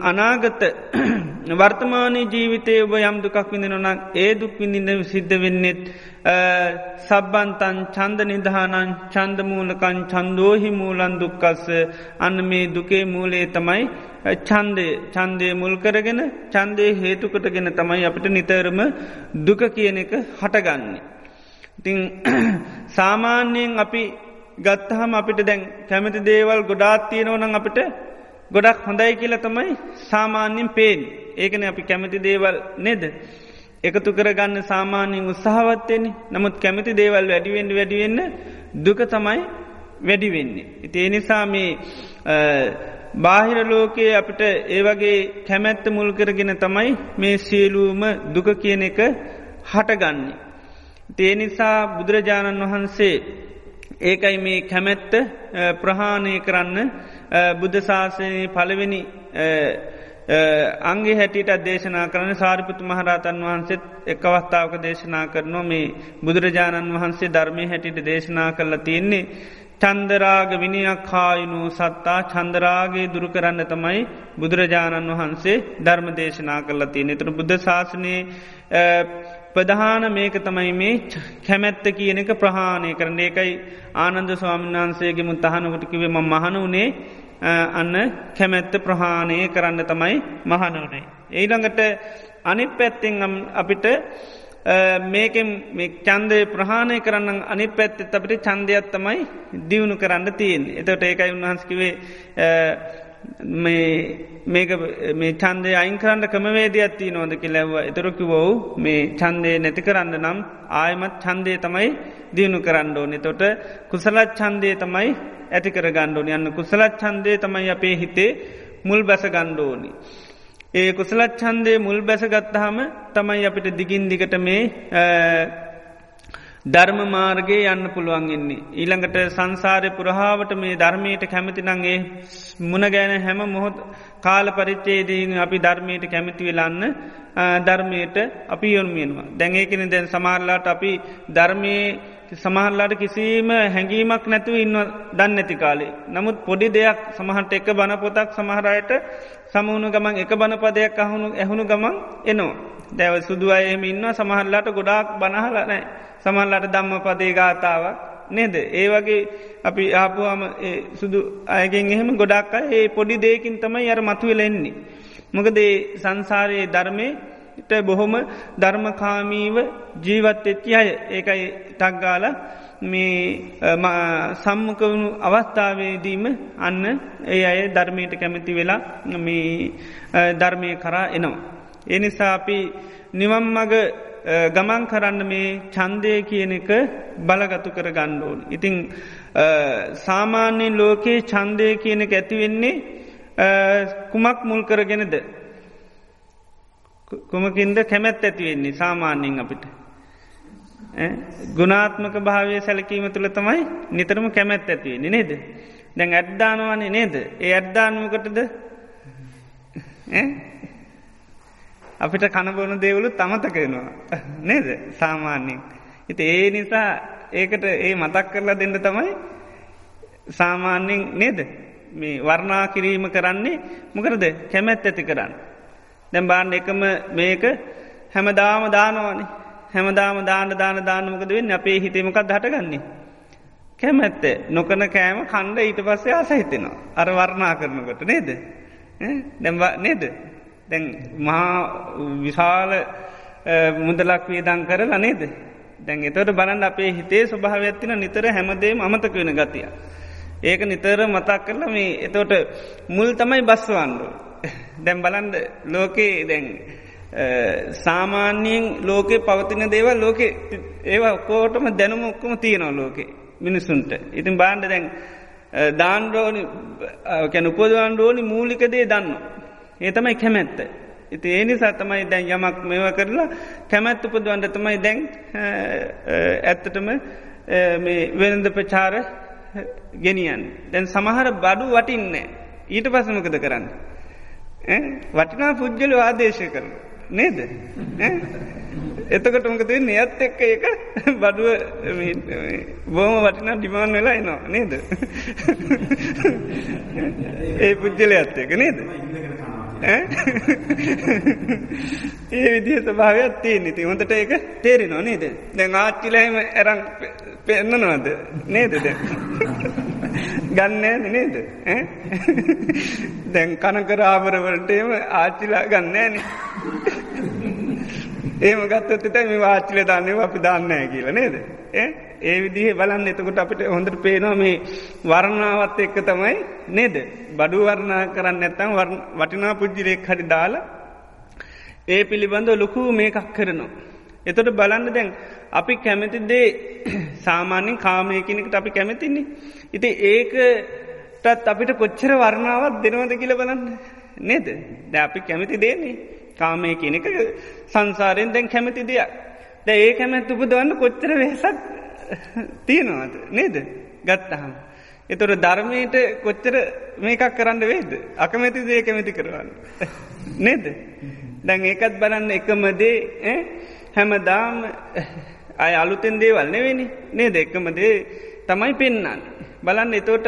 අනාගත [CLEARS THROAT] වර්තමානී ජීවිතය ඔබ යම් දුකක් විඳනොනක් ඒ දුක් විඳින්න සිද්ධ වෙන්නෙත් සබ්බන්තන් චන්ද නිධානන් චන්දමූලකන් චන්දෝහි මූලන් දුක්කස්ස අන්න මේ දුකේ මූලේ තමයි චන්දය චන්දය මුල් කරගෙන චන්දය හේතුකටගෙන තමයි අපිට නිතරම දුක කියන එක හටගන්නේ. ඉතිං [CLEARS THROAT] සාමාන්‍යයෙන් අපි ගත්තහම අපිට දැන් කැමති දේවල් ගොඩාත් තියෙනවනං අපිට ගොඩක් හොඳයි කියල තමයි සාමාන්‍යින් පේෙන් ඒකන අපි කැමති දේවල් නෙද. එකතු කරගන්න සාමාන්‍යින් උත්සාහවත්තයනි නමුත් කැමති දේවල් වැඩිවෙන්ඩ වැඩිවෙන්න දුක තමයි වැඩි වෙන්නේ. ඉති එනිසා මේ බාහිර ලෝකයේ අපිට ඒ වගේ කැමැත්ත මුල් කරගෙන තමයි මේ සියලූම දුක කියන එක හටගන්නේ. තේ නිසා බුදුරජාණන් වහන්සේ ඒකයි මේ කැමැත්ත ප්‍රහාණය කරන්න. බුද්ධ ශාසනයේ පළවෙනි අංගේ හැටියට දේශනා කරන සාරිපුතු මහරතන් වහන්සේත් එක් අවස්ථාවක දේශනා කරනවා. මේ බුදුරජාණන් වහන්සේ ධර්මය හැටියට දේශනා කරලා තියෙන්නේ චන්දරාග විනියක් කායුණු සත්තා. චන්දරාගේ දුරු කරන්න තමයි බුදුරජාණන් වහන්සේ ධර්ම දේශනා කරලා තියෙන. එතුර බුද්ධ ශාසනය ප්‍රධාන මේක තමයි මේ කැමැත්ත කියන එක ප්‍රහාණය කරන ඒකයි ආනන්ද ස්වාමීන් වහන්සේගේ මුත් අහනකොටකිවේ ම මහන වනේ අන්න කැමැත්ත ප්‍රහාණය කරන්න තමයි මහනවනේ. ඒළඟට අනි පැත්තෙන් අපිට මේකෙන් චන්දය ප්‍රහාණය කරන්න අනි පැත්තෙත් අපට චන්දයක් තමයි දියුණු කරන්න තියෙන්. එතට ඒකයි උන්වහන්ස්කිවේ මේක මේ චන්දය අයින් කරන්න කමවේද ඇත්ති නොදකි ලැව්ව එතරොකි වෝ් මේ චන්දය නැති කරන්න නම් ආයමත් චන්දය තමයි දියුණු කරන්න ඕනෙ. තොට කුසලත් චන්දය තමයි ඇති කර ගණ්ඩෝනි යන්න කුසලත් චන්දය තමයි අපේ හිතේ මුල් බැස ගණ්ඩෝනි. ඒ කුසලත් චන්දය මුල් බැසගත්තහම තමයි අපිට දිගින් දිගට මේ ධර්ම මාර්ගයේ යන්න පුළුවන් එන්නේ. ඊළඟට සංසාරය පුරහාාවට මේ ධර්මයට කැමති නගේ මුණ ගෑන හැම මොහොත් කාල පරිච්චේදී අපි ධර්මයට කැමති වෙලන්න ධර්මයට අපි යොන්මියනවා. දැඟේකෙන දැන් සමාරලාට අපි ධර්මය සමහල්ලාට කිසිීම හැඟීමක් නැතුව ඉන්න දන්න ඇති කාලේ. නමුත් පොඩි දෙයක් සමහට එක බණ පොතක් සමහරයට සමුණු ගමන් එක බණ පදයක් අහුණු ඇහුණු ගමන් එනවා. දැව සුදු අයහෙම ඉන්න සමහල්ලාට ගොඩාක් බනහල නෑ. සමල්ලට දම්ම පදේ ගාතාවක් නේද. ඒ වගේ අපි ආපුවාම සුදු අයගෙන් එහෙම ගොඩක් ඒ පොඩි දේකින් තමයි අර මතුවෙලෙන්නේ. මොකදේ සංසාරයේ ධර්මයට බොහොම ධර්මකාමීව ජීවත් එච්චි අය ඒකයි තක්ගාල මේ සම්මකවුණු අවස්ථාවේදීම අන්න ඒ අය ධර්මයට කැමති වෙලා මේ ධර්මය කරා එනවා. එනිසා අපි නිවම් මග ගමන් කරන්න මේ චන්දය කියන එක බලගතු කර ගණ්ඩෝන්. ඉතිං සාමාන්‍යයෙන් ලෝකයේ චන්දය කියන එක ඇතිවෙන්නේ කුමක් මුල් කරගෙනද. කුමකින්ද කැමැත් ඇතිවෙන්නේ සාමාන්‍යයෙන් අපිට. ගුණාත්මක භාවය සැලකීම තුළ තමයි නිතරම කැමැත් ඇතිවෙන්නේ නේද. දැන් ඇඩ්දානවන්නේ නේද. ඒ ඇඩ්දානුවකටද අපිට කණබොන දේවලු තමතකෙනවා නේද සාමාන්‍යෙන්. හිත ඒ නිසා ඒකට ඒ මතක් කරලා දෙන්න තමයි සාමාන්‍යෙන් නේද මේ වර්ණා කිරීම කරන්නේ මොකරද කැමැත් ඇති කරන්න. දැම් බාණ්ඩ එකම මේක හැමදාම දානවනේ හැමදාම දාන දාන දානමකද වෙන්න අපේ හිතීමකක් හටගන්නේ. කැමැත්ත නොකන කෑම කණ්ඩ ඊට පස්සේ ආස හිතෙනවා. අර වර්ණා කරනකොට නේද. දැම්බ නේද දැන් මහා විශාල මුදලක් වේදං කරලා නේද. දැන් එතවට බලන්න අපේ හිතේ ස්වභාව ඇත්තින නිතර හැමදේ අමතක වෙන ගතිය. ඒක නිතර මතක් කරලා මේ එතෝට මුල් තමයි බස්වන්ඩු. දැම් බලන්ඩ ලෝකයේ දැන් සාමාන්‍යයෙන් ලෝකෙ පවතින දේවල් ලෝකෙ ඒවා කෝටම දැනුම ඔක්කොම තියෙනවා ලෝකෙ මිනිසුන්ට. ඉතින් බාණ්ඩ දැන් දාන්ඩෝනි කැන උපදවාන්ඩෝනි මූලිකදේ දන්න. ඒ තමයි කැමැත්ත. ඉති ඒ නිසා තමයි දැන් යමක් මෙව කරලා කැමැත් උපදුවන්ට තමයි දැන් ඇත්තටම මේ වෙනද ප්‍රචාර ගෙනියන්. දැන් සමහර බඩු වටින්නේ. ඊට පසමකද කරන්න. වටිනා පුද්ගල ආදේශය කරන. නේද. එතකට මොක තින්නේ ඇත් එක්ක එක බඩුව බෝම වටිනා ඩිමාන් වෙලා එනවා. නේද. ඒ පුද්ගල ඇත්ත එක නේද. ඒ විදිහ ස්භාවයක් තිය නති හොඳට ඒක තේරෙ නො නේද? දැන් ආච්චිලහෙම ඇරං පෙන්න්නනවද නේදද ගන්න නේද? දැන් කනකරාබරවලටම ආච්චිලා ගන්නෑන ඒම ගත්තත්තට මේ ආච්චිල දන්නව අපි දන්නෑ කියලා නේද? ඒ විදිහ බලන්න එතකොට අපිට හොඳට පේනවා මේ වරණාවත් එක්ක තමයි නේද? බඩු වර්ණා කරන්න ඇත්තම් වටිනා පුද්ජිරෙක් හරි දාලා ඒ පිළිබඳ ලොකු මේකක් කරනවා. එතොට බලන්න දැන් අපි කැමති දේ [CLEARS THROAT] සාමාන්‍යෙන් කාමය කෙනෙකට අපි කැමතින්නේ. ඉති ඒකටත් අපිට කොච්චර වර්ණාවත් දෙනවද කියල බලන්න. නේද? ද අපි කැමති දේන්නේ කාමය කෙනෙක සංසාරයෙන් දැන් කැමති දෙයක්. ද ඒ කැමැත් උපදවන්න කොච්චර වෙසක් [CLEARS THROAT] තියෙනවාද? නේද? ගත්තහම. එතොට ධර්මයට කොච්චර මේකක් කරන්න වේද අකමැති දේ කැමති කරවන්න. [LAUGHS] නේද. දැන් ඒකත් බලන්න එකමදේ හැමදාම අය අලුතෙන් දේවල් නෙවෙනි නේ දෙක්කමදේ තමයි පෙන්න්නන්න. බලන්න එතෝට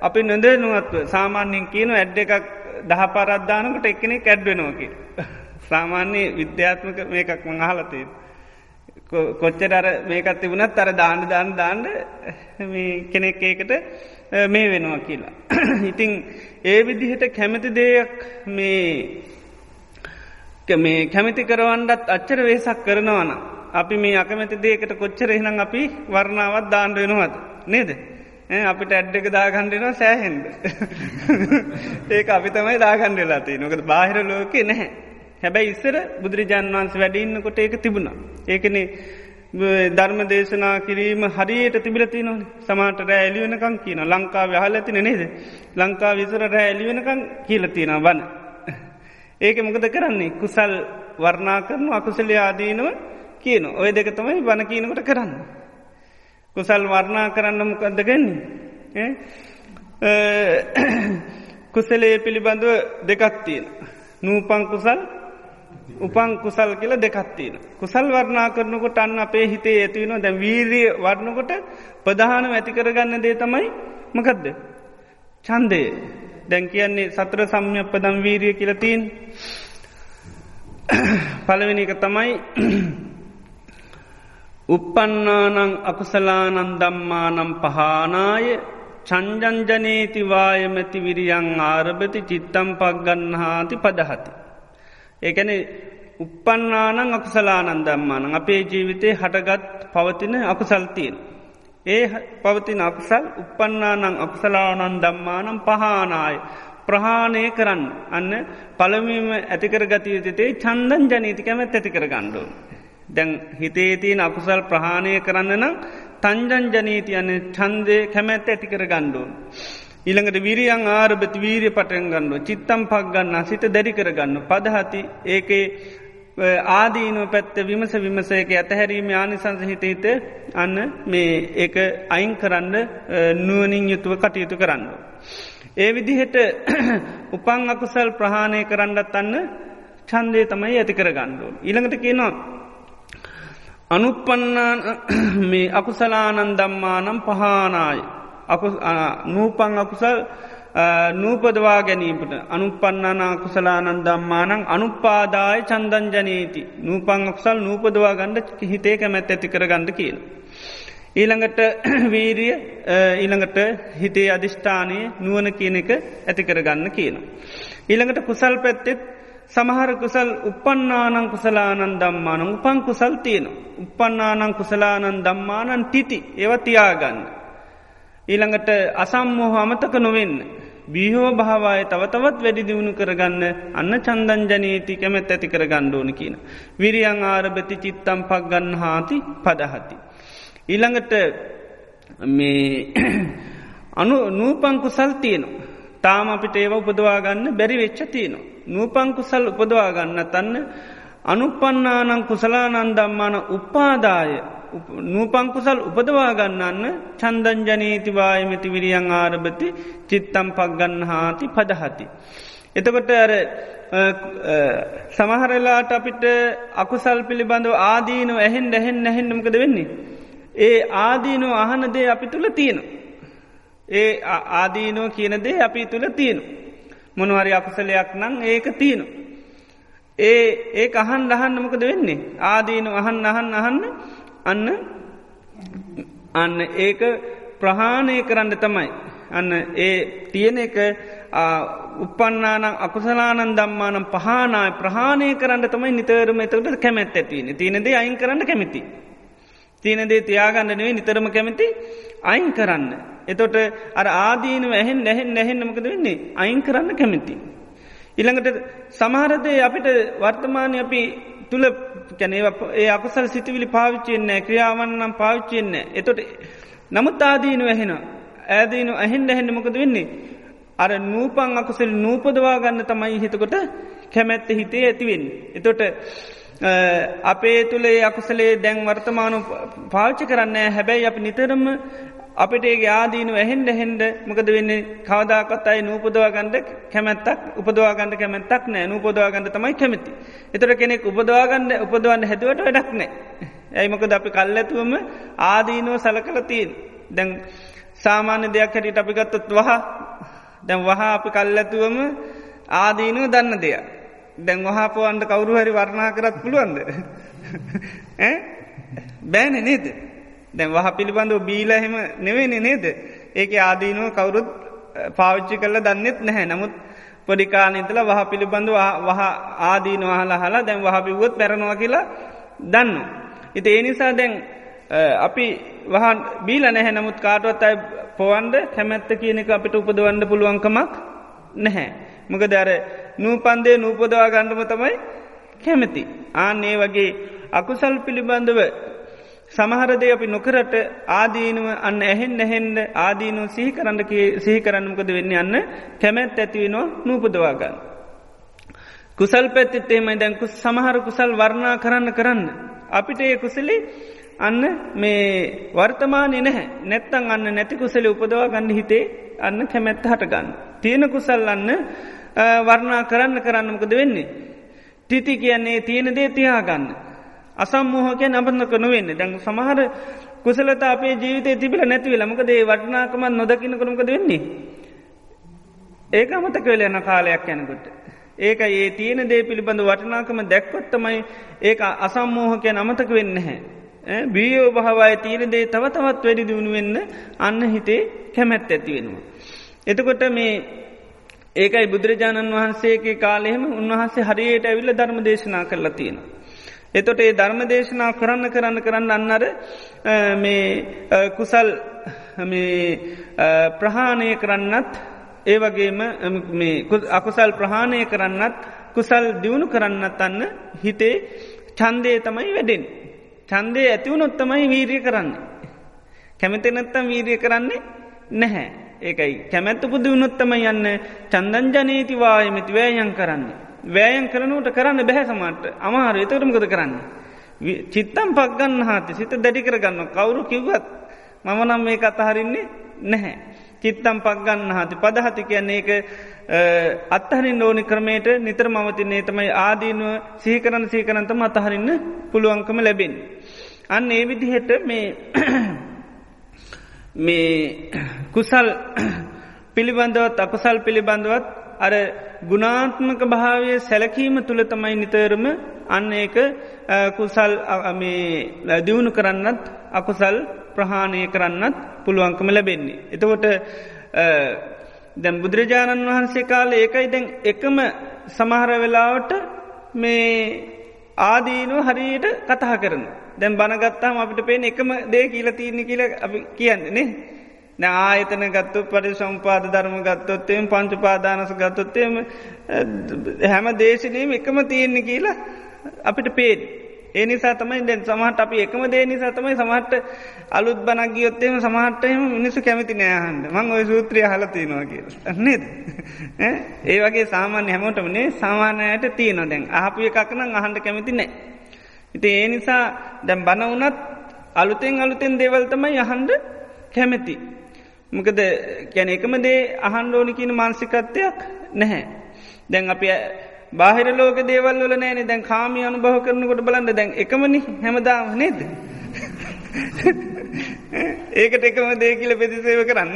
අපි නොද නුවත්ව සාමාන්‍යෙන් කියන ඇඩ්ඩ එකක් දහ පරද්දානකට එක්කනෙ කැඩ්වෙනෝකි. සාමාන්‍ය විද්‍යාත්මක මේකක් මංහලතේ. කොච්චර අර මේකත් තිබුණත් අර දාන්න දාන්න දාන්න කෙනෙක් ඒකට මේ වෙනවා කියලා. [CLEARS THROAT] ඉතිං ඒ විදිහට කැමති දෙයක් මේ මේ කැමති කරවන්ඩත් අච්චර වේසක් කරනවන. අපි මේ අකමැති දේකට කොච්චර එහනම් අපි වර්ණාවත් දාණ්ඩ වෙනවද. නේද. අපිට ඇඩ්ඩක දාගණ්ඩෙනවා සෑහෙන්ද. [LAUGHS] ඒක අපි තමයි දාගණ්ඩෙලාතියි නොකද බාහිර ලෝක නැහැ. හැබැයි ඉස්සර බුදුරජාන් වන්ස වැඩඉන්නකොට ඒක තිබුණා. ඒකනේ ධර්ම දේශනා කිරීම හරියට තිබිලති නොන සමාට රෑ එලිවෙනකං කියන ලංකාව හලතින නේද. ලංකා විසර රෑ එලිවෙනකං කියලතින වන. ඒක මොකද කරන්නේ කුසල් වර්ණා කරනු අකුසලේ ආදීනව කියන ඔය දෙක තමයි බණ කියනකට කරන්න. කුසල් වර්ණා කරන්න මොකක්ද ගන්නේ. කුසලේ පිළිබඳව දෙකත්තියෙන. නූපං කුසල් උපං කුසල් කියල දෙකත්තියෙන. කුසල් වර්ණා කරනකොට අන්න අපේ හිතේ ඇතිවෙන දැ වීරිය වර්ණකොට ප්‍රධාන ඇති කරගන්න දේ තමයි මකදද. චන්දය දැන් කියන්නේ සත්‍ර සම්යප්පදම් වීරිය කියලතින් [CLEARS THROAT] පළවෙනි එක තමයි උපන්නානං අකුසලානන් දම්මානම් පහනාය චංජංජනේතිවායමැති විරියං ආරභති චිත්තම් පක් ගන්නහාති පදහති. ඒකැන උපන්නානං අකුසලානන් දම්මානං අපේ ජීවිතේ හටගත් පවතින අකුසල්තියෙන්. ඒ පවතින අකුසල් උපන්නානං අකුසලානන් දම්මානම් පහනාය ප්‍රහාණය කරන්න අන්න පළමීම ඇතිකර ගතයුතේ චන්දන් ජනීතිකැමැත් ඇතිකර ගණ්ඩුව. දැන් හිතේ තියන අකුසල් ප්‍රහාණය කරන්න නම් තංජන් ජනීති යන්න චන්දය කැමැත්ත ඇතිකර ගණ්ඩුවන්. ඊළඟට විරියන් ආරභති වීරිය පටන් ගන්නුව චිත්තම් පක් ගන්න සිත දැරි කර ගන්න පදහති ඒකේ ආදීනුව පැත්ත විමස විමසයක ඇතහැරීම ආනිසංස හිතහිත අන්න මේ ඒක අයින් කරන්න නුවනින් යුතුව කටයුතු කරන්න. ඒ විදිහට [CLEARS THROAT] උපං අකුසල් ප්‍රහාණය කරන්නත් අන්න චන්දය තමයි ඇති කර ගණ්ඩුව. ඊළඟට කියනවා අනුපන්නාන [CLEARS THROAT] මේ අකුසලානන් දම්මානම් පහනායි. නූපං අකුසල් නූපදවා ගැනීමට අනුපන්නානා කුසලානන් දම්මානං අනුපාදාය චන්දන් ජනීති නූපං අකුසල් නූපදවා ගණ්ඩ හිතේ කැමැත් ඇති කර ගණඩ කියන. ඊළඟට වීරිය ඊළඟට හිතේ අධිෂ්ඨානය නුවන කියන එක ඇති කර ගන්න කියන. ඊළඟට කුසල් පැත්තෙත් සමහර කුසල් උපන්නානං කුසලානන් දම්මානං උපං කුසල් තියෙන. උපන්නානං කුසලානන් දම්මානන් තිති ඒවතියාගන්න. ඊළඟට අසම්මෝහ අමතක නොවෙන්න. බිහෝ භාවාය තවතවත් වැඩි දියුණු කරගන්න අන්න චන්දන් ජනීති කැමැත් ඇති කර ගණ්ඩෝන කියන. විරියං ආරභති චිත්තම් පක් ගන්න හාති පදහති. ඊළඟට මේ [CLEARS THROAT] අනු නූපංකුසල් තියනවා. තාම අපිට ඒව උපදවාගන්න බැරි වෙච්ච තියනවා. නූපංකුසල් උපදවා ගන්න තන්න අනුපන්නානං කුසලානන් දම්මාන උපාදාය නූපංකුසල් උපදවා ගන්නන්න චන්දංජනීතිවායමති විරියං ආරභති චිත්තම් පක් ගන්න හාති පදහති. එතකොට අර සමහරලාට අපිට අකුසල් පිළිබඳව ආදීනව ඇහෙන් ඇහෙන් නැහෙන්නමකද වෙන්නේ. ඒ ආදීනෝ අහනදේ අපි තුළ තියෙන. ඒ ආදීනෝ කියනදේ අපි තුළ තියෙනවා. මොනවරි අකුසලයක් නං ඒක තියනු. ඒ ඒ අහන් අහන්න මොකද වෙන්නේ. ආදීන අහන් අහන්න අහන්න අන්න අන්න ඒක ප්‍රහාණය කරන්න තමයි. අන්න ඒ තියෙන එක උපන්නාන අකුසලානන් දම්මානම් පහනාය ප්‍රහාණය කරන්න තමයි නිතරම එතකට කැමැත් ඇතිවන තියනදේ අයින් කරන්න කැමති. තියනදේ තියාගන්නනේ නිතරම කැමති අයින් කරන්න. එතොට අර ආදීනව ඇහෙන් නැහෙන් නැහෙන්නමකද වෙන්නේ අයින් කරන්න කැමති. ඉළඟට සමහරදේ අපිට වර්තමානය අපි තුළ කැනේ ඒ අකුසල් සිතිවිලි පාවිච්චෙන්නේ ක්‍රියාවන්නම් පාවිච්චෙන්නේ එතොට නමුත් ආදීනු ඇහෙන ඇදීනු ඇහෙන්ඩ හැහෙන්ඩ මොකද වෙන්නේ? අර නූපං අකුසල් නූපදවා ගන්න තමයි හිතකොට කැමැත්ත හිතේ ඇතිවෙන්. එතොට අපේ තුළේ අකුසලේ දැන් වර්තමානු පාච්චි කරන්න හැබැයි අප නිතරම අපිට ඒ ආදීනු ඇහෙන්ඩ හෙන්ඩ මොකද වෙන්නේ කවදාකත් අයි නූපදවාගන්ඩ කැමැත්තක් උපදවාගන්න කැමැත්තක් නෑ නූපදවාගන්න තමයි කැමති. එතර කෙනෙක් උපදවාගන්න උපදවන්න හැදුවට වැඩක් නෑ. ඇයිමකද අපි කල්ලඇතුවම ආදීනුව සල කළ තියෙන්. දැන් සාමාන්‍ය දෙයක් හැටිට අපිගත්තොත් වහ දැන් වහා අපි කල්ලඇතුවම ආදීනුව දන්න දෙයක්. දැන් වහාපුවන්ට කවුරු හරි වර්ණා කරත් පුළුවන්ද. [LAUGHS] බෑන නේද. දැන් වහ පිළිබඳව බීලහෙම නෙවෙනි නේද. ඒක ආදීනුව කවුරුත් පාවිච්චි කරල දන්නෙත් නැහැ නමුත් පොඩිකානතල වහ පිළිබඳව වහ ආදීන වහලා හලා දැන් වහපිවුවොත් පැරනවා කියලා දන්න. ඉති ඒ නිසා දැන් අපි වහන් බීල නැහැ නමුත් කාටුවත් අයි පොවන්ඩ කැමැත්ත කියන එක අපිට උපදවන්න පුළුවන්කමක් නැහැ. මක දර නූපන්දේ නූපදවා ගණ්ඩම තමයි කැමැති. ආන්නේ වගේ අකුසල් පිළිබඳව සමහරදය අපි නොකරට ආදීනුව අන්න ඇහෙන් නැහෙන්ඩ ආදීනු සිහි කරන්න සිහි කරන්නමකද වෙන්න යන්න කැමැත් ඇතිවෙනවා නූපදවාගන්න. කුසල් පැත්තිත්තේමයි දැන්කු සමහර කුසල් වර්ණා කරන්න කරන්න. අපිට ඒ කුසලි අන්න මේ වර්තමානය නැහැ නැත්තං අන්න නැති කුසලි උපදවා ගන්න හිතේ අන්න කැමැත්ත හටගන්න. තියෙන කුසල් අන්න වර්ණා කරන්න කරන්නමකද වෙන්නේ. තිති කියන්නේ තියෙන දේ තියාගන්න. අසම්මෝහකය නබන්නක නොවෙන්න දැන් සමහර කුසලත අපේ ජීවිතය තිබිල නැතිවෙල මකදේ වටනාකමත් නොදකිනකරමකද වෙන්නේ. ඒක අමතක වෙල යන කාලයක් යැනකොට. ඒක ඒ තියෙන දේ පිළිබඳ වටනාකම දැක්කොත්තමයි ඒක අසම්මෝහකය නමතක වෙන්න හැ. බියෝ භාවය තියෙන දේ තව තවත් වැඩි දියුණු වෙන්න අන්න හිතේ කැමැත් ඇති වෙනවා. එතකොට මේ ඒකයි බුදුරජාණන් වහන්සේගේ කාලෙහෙම උන්වහන්සේ හරියට ඇවිල්ල ධර්ම දේශනා කරලා තියෙනවා. එතොට ඒ ධර්ම දේශනා කරන්න කරන්න කරන්න අන්නර මේ කුසල් ප්‍රහාණය කරන්නත් ඒ වගේම අකුසල් ප්‍රහාණය කරන්නත් කුසල් දියුණු කරන්නත් අන්න හිතේ චන්දය තමයි වැඩෙන්. චන්දය ඇතිවුණොත්තමයි වීරිය කරන්නේ. කැමති නැත්තම් වීරිය කරන්නේ නැහැ. ඒකයි කැමැත්ත පුද වුණොත්තම යන්න චන්දන් ජනීතිවායමති වෑයන් කරන්නේ. වෑයන් කරනුවට කරන්න බැහැ සමට අමාර එතකටමකද කරන්න. චිත්තම් පක්ගන්න හාති සිත දැඩි කරගන්න කවුරු කිව්වත් මම නම් මේ අතහරින්නේ නැහැ. චිත්තම් පක්ගන්න හති පදහති කියන්නේ ඒක අත්තහරින් ඕනි ක්‍රමයට නිතර මවතින්නේ තමයි ආදීනුව සීකරන සීකරන්තම අතහරින්න පුළුවන්කම ලැබෙන්. අන්න ඒ විදිහට මේ [CLEARS THROAT] මේ කුසල් [CLEARS THROAT] පිළිබඳවත් අකුසල් පිළිබඳවත් අර ගුණාත්මක භාවය සැලකීම තුළ තමයි නිතරම අන්න ඒක කුසල් දියුණු කරන්නත් අකුසල් ප්‍රහාණය කරන්නත් පුළුවන්කම ලැබෙන්නේ. එතකොට දැම් බුදුරජාණන් වහන්සේ කාල ඒකයි දැන් එකම සමහර වෙලාවට මේ ආදීනුව හරියට කතා කරන. දැම් බනගත්තාම අපිට පේන එකම දේ කියල තියන්නේ කියල අපි කියන්නේනේ. ආයතන ගත්තු පරි සම්පාද ධර්ම ගත්තොත්තේම පංචු පාදානස ගත්තොත්තේම හැම දේශනීම එකම තියෙන්නේ කියලා අපිට පේට. ඒ නිසා තමයි දැන් සමහට අපි එකම දේ නිසා තමයි සමහට අලුත් බනක් ගියොත්තේම සමහටම මිනිසු කැමති නෑහන්ද මං ඔය සූත්‍රය හලතිනවා කියල නේද ඒ වගේ සාමාන්‍ය හැමෝටමනේ සාමානයට තියන දැන් අහපිය එකක්නම් අහන්ට කැමති නෑ. ඉති ඒ නිසා දැම් බන වනත් අලුතෙන් අලුතෙන් දේවල්තමයි යහන්ඩ කැමැති. මොකද ගැන එකම දේ අහන්ඩෝනි කියන මාන්සිකත්වයක් නැහැ. දැන් අප බාහිර ලෝක දේවල් වල නෑන දැන් කාමි අනුභව කරනකොට බලන්න දැන් එකමනි හැමදාම නේද. ඒකට එකම දේකිල පෙතිසේව කරන්න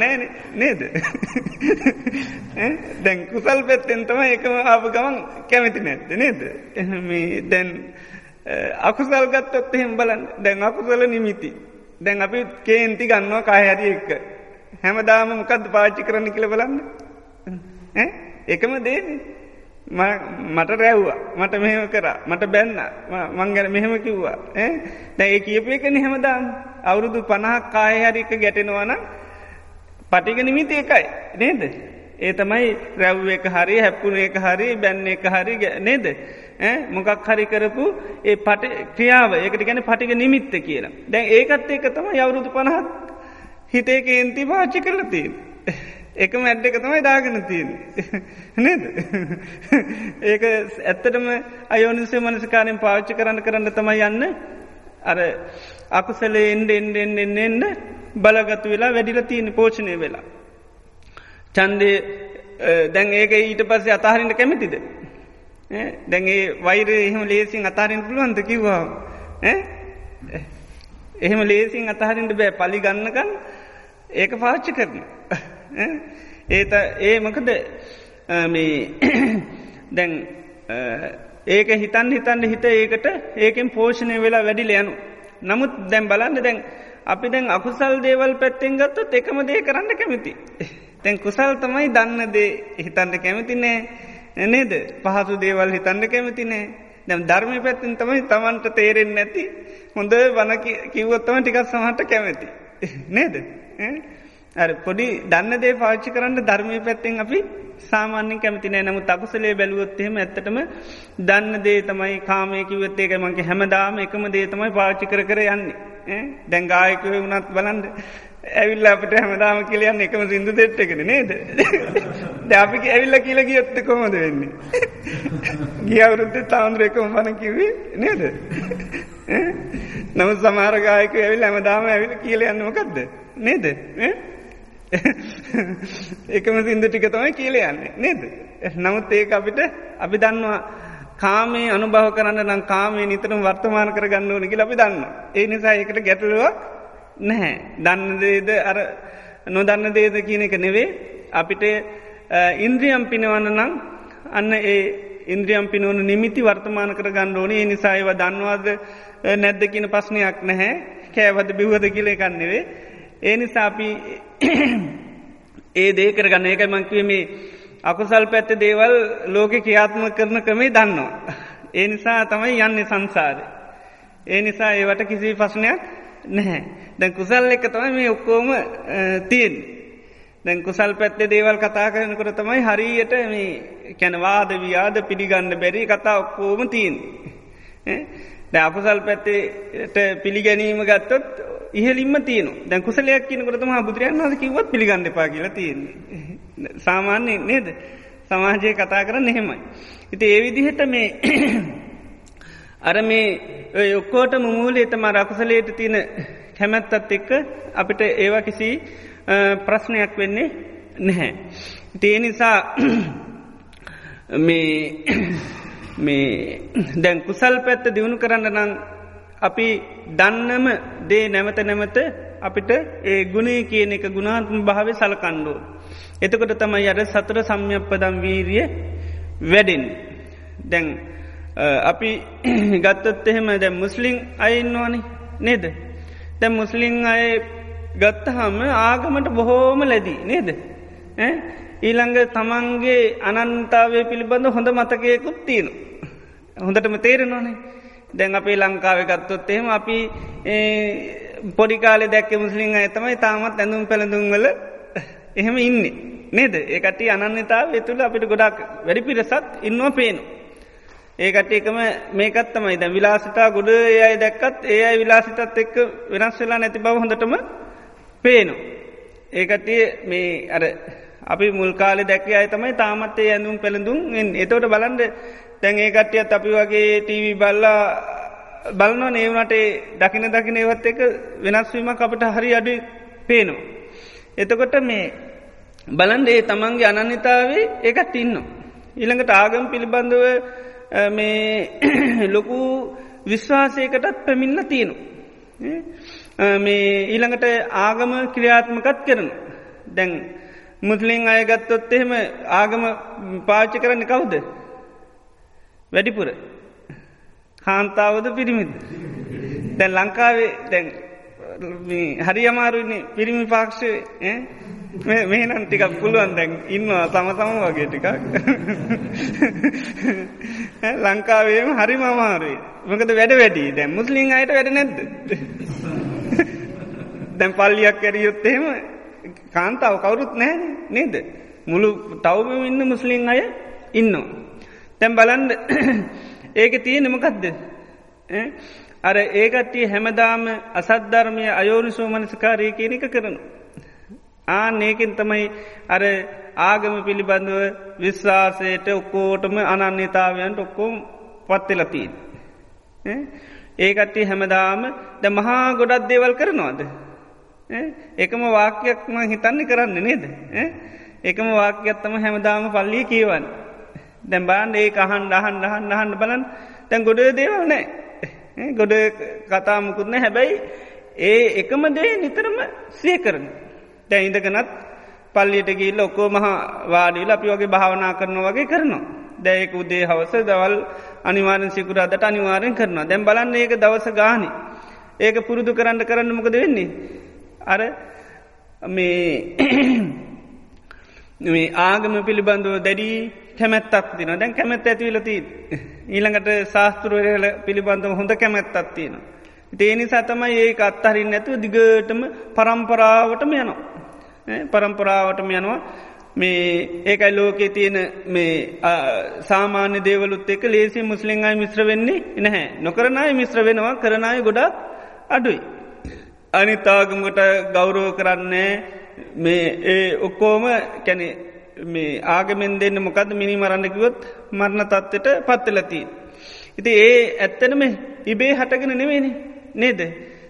නේද. දැන් කුසල් පැත්තෙන් තම එකම ආප ගමන් කැමති නැත්ත නේද. දැන් අකුසල් ගත්තොත් එහෙම බලන් දැන් අකුසල නිමිති. දැන් අපි කේන්ති ගන්නවා කාහැරි එක්ක. හැමදාම මොකක්ද පාච්චි කරන්න කියල බලන්න. එකම දේන මට රැව්වා. මට මෙහෙම කර. මට බැන්න. මංගැන මෙහෙම කිව්වා. දැ ඒ කියප එකන හැමදාම්. අවුරුදු පණහක් කායහරික ගැටෙනවන පටික නිමිති එකයි. නේද? ඒ තමයි රැව් එක හරි හැප්පුුණ එක හරි බැන්න එක හරි නේද? මොකක් හරි කරපු ඒ පට ක්‍රියාව. ඒකට ගැන පටික නිමිත්ත කියලා. දැන් ඒකත් ඒක තම යවුරුදු පණහත් හිතේ කේන්ති පාච්චි කරලතින් එකම ඇඩ්ඩ එක තමයි දාගෙන තියෙන නේද? ඒක ඇත්තටම අයෝනිසේ මනසකාරයෙන් පාච්චි කරන්න කරන්න තමයි යන්න. අර අකුසලේ එන්ඩ එන්ඩ එන්ඩ එන්න එන්න බලගතු වෙලා වැඩිල තියෙන පෝෂණය වෙලා. චන්දේ දැන් ඒක ඊට පස්සේ අතාහරින්ට කැමතිද? දැන්ගේ වෛර එහෙම ලේසින් අතාරින් පුළුවන්ද කිව්වා එහෙම ලේසින් අතහරින්ට බෑ. පලි ගන්නකන් ඒක පාච්චි කරන ඒත ඒ මකද මේ [COUGHS] දැන් ඒක හිතන් හිතන්න හිත ඒකට ඒකෙන් පෝෂණය වෙලා වැඩිල යනු නමුත් දැම් බලන්න දැන් අපි දැන් අකුසල් දේවල් පැත්තෙන් ගත්තොත් එකම දේ කරන්න කැමති. තැන් කුසල් තමයි දන්න දේ හිතන්න කැමතිනෑ නේද? පහසු දේවල් හිතන්න කැමතිනෑ දැම් ධර්මය පැත්තින් තමයි තමන්ට තේරෙන් නැති. හොඳ වන කිව්වොත්තම ටිකක් සමහට කැමති. නේද? පොඩි දන්න දේ පාච්චි කරන්න ධර්මය පැත්තෙන් අපි සාමාන්‍යෙන් කැමතිනෑ නමු තකුසලේ බැලුවොත්තෙම ඇත්තටම දන්න දේ තමයි කාමයකිවත්තේක මගේ හැමදාම එකම දේ තමයි පාච්චි කර කර යන්නේ. දැංගායකව වුණත් බලන්ඩ ඇවිල්ල අපට හැමදාම කියලයන්න එකම සිින්දු දෙට්ට එකෙන නේද? [LAUGHS] දැපි ඇවිල්ල කියල ගියොත්ත කොමද වෙන්නේ? [LAUGHS] ගියවරුද්ද තවන්දුර එකම මන කිවේ නේද? [LAUGHS] නම සමාරගායක ඇවිල් හැමදාම ඇවිල කියල යන්නමකක්ද නේද? එකම සිින්දු ටික තමයි කියල යන්නේ. නේද? නමුත් ඒක අපිට අපි දන්නවා කාමේ අනුභව කරන්න නම් කාමේ නිතරම වර්තමාන කර ගන්න ඕනකි අපි දන්න ඒ නිසා ඒකට ගැටලුවක් නැහැ. දන්න දේද අර නොදන්න දේද කියන එක නෙවේ අපිට ඉන්ද්‍රියම් පිනවන්න නම් අන්න ඒ ඉන්ද්‍රියම් පිනවන නිමිති වර්තමාන කර ගන්න ඕනේ ඒ නිසායිව දන්නවාද නැද්ද කියන පස්්නයක් නැහැ කෑවද බිව්වද කියල එකන්නෙවේ ඒ නිසා අපි [CLEARS THROAT] ඒ දේකර ගන්න එක මංකිව මේ අකුසල් පැත්ත දේවල් ලෝක ක්‍රියාත්ම කරන ක්‍රමේ දන්නවා. ඒ නිසා තමයි යන්නේ සංසාර. ඒ නිසා ඒවට කිසි පස්නයක් නැහැ. දැන් කුසල් එක තමයි මේ ඔක්කෝම තියෙන්. දැන් කුසල් පැත්තේ දේවල් කතා කරනකොට තමයි හරියට මේ කැනවාද ව්‍යාද පිළිගන්න බැරි කතා ඔක්කෝම තියෙන්. දැ අකුසල් පැත්තේට පිළිගැනීම ගත්තොත් ඉහලින්ම තියන දැන් කුසලයක් කියනකොටම බුදුරයන් වද කිවත් පිළිගන්න පා කියලා තියෙන්නේ සාමාන්‍යයෙන් නේද සමාජය කතා කරන්න එහෙමයි. ඉති ඒ විදිහට මේ [COUGHS] අර මේ ඔක්කෝට මුූලේ තම රකුසලේට තියෙන කැමැත්තත් එක්ක අපිට ඒවා කිසි ප්‍රශ්නයක් වෙන්නේ නැහැ. තිය නිසා මේ මේ දැන් කුසල් පැත්ත දියුණු කරන්න නම් අපි දන්නම දේ නැමත නැමත අපිට ඒ ගුණේ කියන එක ගුණාත්ම භාව සලකණ්ඩුව. එතකොට තමයි අර සතර සම්යප්පදම් වීරිය වැඩෙන්. දැන් අපි [COUGHS] ගත්තත් එහෙම දැ මුස්ලිං අයින්නවානි නේද. දැ මුස්ලිං අය ගත්තහම ආගමට බොහෝම ලැදී නේද. ඊළඟ තමන්ගේ අනන්තාවේ පිළිබඳ හොඳ මතකයකුත් තියෙන. හොඳටම තේරෙනවානේ. දැන් අපේ ලංකාව ගත්තොත් එහෙම අපි පොඩිකාලෙ දැක්ක මුස්ලිං අයතමයි තාමත් ඇඳුම් පැළඳුම්වල එහෙම ඉන්න. නේද ඒකට අනන්‍යතාව තුළ අපිට ගොඩක් වැඩි පිරසක් ඉන්නවා පේනු. ඒකට එකම මේකත් තමයි දැ විලාසිතා ගොඩ ඒ අයි දැක්කත් ඒ අයි විලාසිතත් එක්ක වෙනස් වෙලා නැති බව හොඳටම පේනු. ඒකට මේ අර අපි මුල්කාල දැක්ක අය තමයි තාමත්තේ ඇඳුම් පැළඳුම් එතවට බලන්ඩ තැන් ඒ කට්ටියත් අපි වගේ ටීවී බල්ලා බලනවා නේවනට දකින දකින ඒවත් එක වෙනස්වීම අපට හරි අඩු පේනවා. එතකොට මේ බලන්ඩේ තමන්ගේ අනන්‍යතාවේ ඒකත් ඉන්න. ඊළඟට ආගම් පිළිබඳව මේ [CLEARS THROAT] ලොකු විශ්වාසයකටත් පැමිල්ල තියෙනු. මේ ඊළඟට ආගම ක්‍රියාත්මකත් කරන. දැන් මුස්ලිං අයගත්තොත් එහෙම ආගම පාච්චි කරන්න කවුද. වැඩිපුර කාන්තාවද පිරිමිද. දැන් ලංකාවේ දැන් හරි අමාරුන්නේ පිරිමි පාක්ෂය මෙහනම් ටිකක් පුළුවන් දැන් ඉන්නවා තම තම වගේ ටිකක් ලංකාවේම හරි මමාරුයි මකද වැඩ වැඩි දැන් මුස්ලිං අයට වැඩ නැද්ද දැන් පල්ලියක් ඇරියොත් එහෙම කාන්තාව කවුරුත් නෑ නේද මුළු තවම ඉන්න මුස්ලිම් අය ඉන්නවා. තැම් බලන්ද ඒක තිය නමකක්ද අර ඒකට්ටිය හැමදාම අසද්ධර්මය අයෝනිසෝ මනසකාරය කියනක කරනු. ආ ඒකෙන් තමයි අර ආගම පිළිබඳව විශ්වාසයට ඔක්කෝටම අනන්‍යතාවයන්ට ඔක්කෝම් පත්වෙලතිීන්. ඒකට්ටි හැමදාම ද මහා ගොඩත් දේවල් කරනවාද. එකම වාක්‍යයක්ම හිතන්නේ කරන්න නේද. එකම වාක්‍යත්තම හැමදාම පල්ලි කියවන්. දැම් බාන්ඩ ඒ අහන් අහන් අහන් අහන්න බලන් තැන් ගොඩ දේවල් නෑ. ගොඩ කතාමකුත්න හැබැයි ඒ එකම දේ නිතරම සිය කරන. දැ ඉඳකනත් පල්ලියට ගිල්ල ඔක්කෝ මහ වාඩීල අපි වගේ භාවනා කරන වගේ කරනවා. දැයක උදේ හවස දවල් අනිවාරෙන් සිකුරාදට අනිවාරෙන් කරනවා දැම් බලන්න ඒක දවස ගානි. ඒක පුරුදු කරන්න කරන්න මොකද වෙන්නේ. අර මේ [COUGHS] මේ ආගම පිළිබඳව දැඩී කැමැත්තක් තින දැන් කැමැත් ඇතිවලති ඊළඟට ශාස්තෘවරල පිළිබඳව හොඳ කැමැත්තත් තියෙන. ඒනි සතමයි ඒ අත්තහරින් නැතුව දිගටම පරම්පරාවටම යනවා. පරම්පරාවටම යනවා මේ ඒකයි ලෝකේ තියෙන මේ සාමාන්‍ය දේවලුත් එක ලේසි මුස්ලිං අයි මිශ්‍ර වෙන්නේ නැහැ නොකරනයි මිශ්‍ර වෙනවා කරනය ගොඩක් අඩුයි. අනිතාගමට ගෞරෝ කරන්නේ මේ ඒ ඔක්කෝම කැනෙ මේ ආගමෙන් දෙන්න මොකද මිනි මරන්නකිවොත් මරණ තත්වට පත්තලතිී. ඉති ඒ ඇත්තනම ඉබේ හටගෙන නෙවෙනි නේද?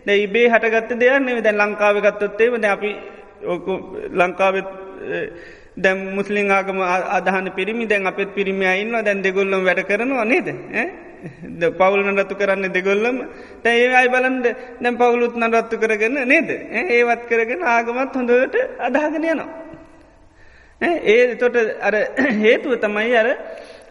ද ඉබේ හටගත්ත දෙයක් නෙව දැන් ලංකාව ගත්තොත්තේ ද අපි ලංකාව දැම් මුස්ලිං ආගම අදහන පිරිමි. දැන් අපත් පිරිමි අයින්වා දැන් දෙගොල්ලම් වැඩ කරනවා. නේද? පවුල්න රත්තු කරන්න දෙගොල්ලම තැයි අයි බලන්ද දැම් පවුලුත් න රත්තු කරගන්න නේද ඒවත් කරගෙන ආගමත් හොඳට අදහගෙන යනවා. ඒ තොට අර හේතුව තමයි අර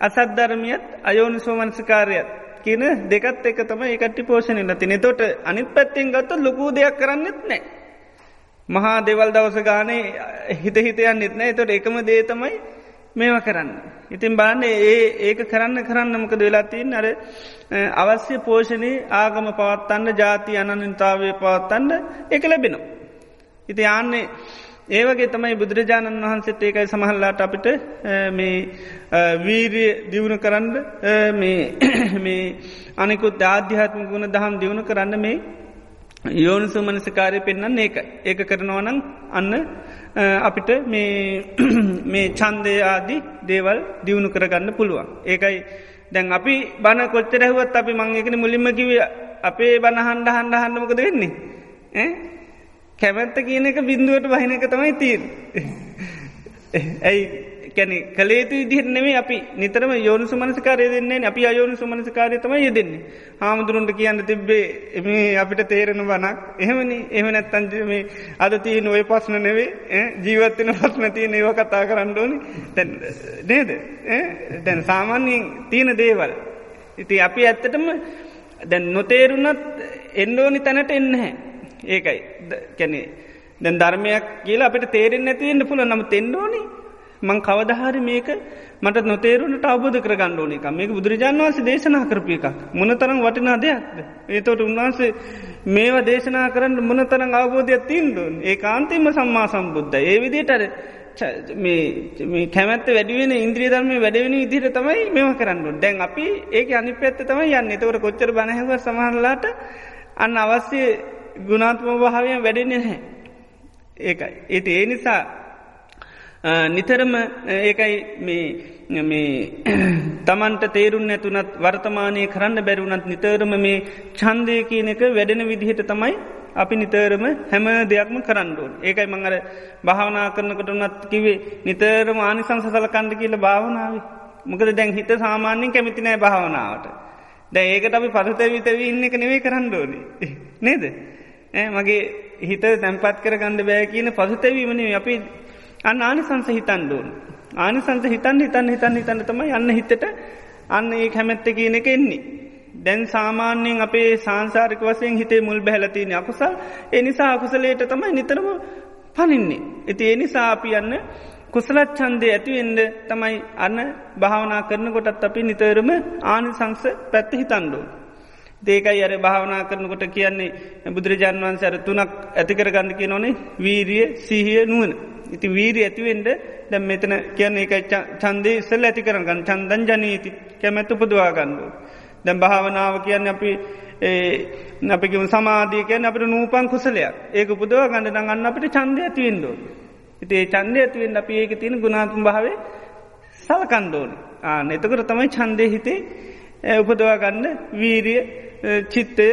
අසද්ධර්මියත් අයෝනි සෝමනසිකාරයත් කියන දෙකත් එක තම ඒකට පෝෂණය නති තොට අනිත් පැත්තෙන් ගත්ත ලොකූ දෙයක් කරන්නෙත් නෑ. මහා දෙවල් දවස ගානේ හිත හිතයන් නෙත්නෑ තොට එකම දේ තමයි මේව කරන්න. ඉතින් බාන්නේ ඒ ඒක කරන්න කරන්න මොකද වෙලාතින් අර අවශ්‍ය පෝෂණී ආගම පවත්තන්න ජාති අනනිතාවය පවත්තන්න එක ලැබෙනවා. ඉති ආන්නේ ඒවගේ තමයි බුදුරජාණන් වහන්සේත් ඒකයි සමහල්ලාට අපිට මේ වීරිය දියුණු කරන්න මේ [COUGHS] අනෙකුත් ආධ්‍යාත්ම ගුණ දහම් දියුණු කරන්න මේ යෝනිසු මනසකාරය පෙන්න්න ඒක ඒක කරනවනං අන්න අපිට මේ [CLEARS THROAT] චන්දය ආදී දේවල් දියුණු කරගන්න පුළුවන්. ඒකයි දැන් අපි බණ කොච්චරැහුවත් අපි මංගේකන මුලින්ම කිව අපේ බණහන්ඩ හන්ඩ හන්ඩමකද වෙන්නේ. කැමැත්ත කියන එක බින්දුවට බහින එක තමයි තීර. [LAUGHS] ඇයි කැනෙ කලේතු විදිහට නෙවේ අපි නිතරම යෝනු සුමනස්කාරය දෙන්නේ අපි අයෝනු සුමනස්කාරය තමයි යෙදෙන්නේ. හාමුදුරුන්ට කියන්න තිබ්බේ එම අපිට තේරෙන වනක් එහෙමනි. එහම නැත්තන්ජ මේ අද තිය නොය පස්න නෙවේ ජීවත්වන පස්න තිය ඒව කතා කරන්න ඕනි. නේද? දැන් සාමාන්‍යයෙන් තියෙන දේවල්. ඉති අපි ඇත්තටම දැන් නොතේරුණත් එන්ඩෝනි තැනට එන්න හැ. ඒකයි. කැනේ දැන් ධර්මයක් කියලා අපට තේරෙන් නැතිවෙන්න පුළ නම තෙන්ඩෝනිි මං කවදහරි මේක මට නොතේරුණට අවබෝධ කර ගණ්ඩෝන එක මේක බුදුරජාන් වන්සේ දේශනා කරපය එකක් මොනතරම් වටිනා දෙයක්ද. ඒතොට උන්වහන්සේ මේවා දේශනා කරන්න මොනතරම් අවබෝධයක් තින්දුන් ඒ කාන්තිම සම්මා සම්බුද්ධ ඒ විදිටර මේ කැමැත්ත වැඩුවෙන ඉන්ද්‍රිය ධර්ම වැඩවෙන ඉදිර තමයි මෙම කරන්න දැන් අපි ඒක අනි පැත්ත තමයි යන්න එතවට කොච්චර බැනහව සමහරලාට අන්න අවශ්‍ය ගුණාත්ම භාවයෙන් වැඩෙන්නේ නැහැ. ඒකයි. ඒට ඒ නිසා නිතරම ඒකයි මේ තමන්ට [CLEARS THROAT] තේරුන් නැතුනත් වර්තමානය කරන්න බැරුණත් නිතරම මේ චන්දය කියන එක වැඩෙන විදිහට තමයි අපි නිතරම හැම දෙයක්ම කරන්නුවන් ඒකයි මංගර භාවනා කරනකට නත් කිවේ නිතරම ආනිසංස සල කණ්ඩ කියල භාවනාව. මොකද දැන් හිත සාමාන්‍යෙන් කැමිතිනෑ භාවනාවට. දැ ඒකට අපි පසතැවිතව ඉන්න එක නෙවේ කරන්නඩෝනි [LAUGHS] නේද? මගේ හිත තැන්පත් කර ගණඩ බෑ කියන පසුතැවීමනේ අපි අන්න ආනිසංස හිතන්ඩුවන්. ආනිසංස හිතන් හිතන් හිතන් හිතන්න තම යන්න හිතට අන්න ඒ කැමැත්ත කියන එක එන්නේ. දැන් සාමාන්‍යයෙන් අපේ සංසාරික වසයෙන් හිතේ මුල් බැහලතින අකුසල් එනිසා අකුසලේට තමයි නිතරම පනින්නේ. ඇති එනිසා අපි යන්න කුසලත් චන්දය ඇතිවෙන්ඩ තමයි අන්න භාවනා කරන කොටත් අපි නිතරම ආනිසංස පැත්ත හිතන්ඩුවන්. දේකයි අර භාවනා කරනකොට කියන්නේ බුදුරජාන් වන්සර තුනක් ඇතිකර ගන්න කිය නොනේ වීරිය සිහිය නුවන. ඉති වීරී ඇතිවෙන්ඩ දැම් මෙතන කියන්න එක චන්දේ ඉස්සල් ඇති කරගන්න චන්දන් ජනීති කැමැත්තු පුදවා ගන්නඩු. දැම් භාවනාව කියන්න අපි අපිකම සමාධිය කියන්න අපට නූපන් කුසලයක් ඒක පුදව ගන්න අන්න අපිට චන්දය ඇතිවෙන්ඩෝ. ඉතිේ චන්දය ඇතිවෙන් අපි ඒක තියෙන ගුණාතුම් භාව සලකන්ඩෝන ආන එතකට තමයි චන්දය හිතේ උපදවා ගන්න වීරිය චිත්තය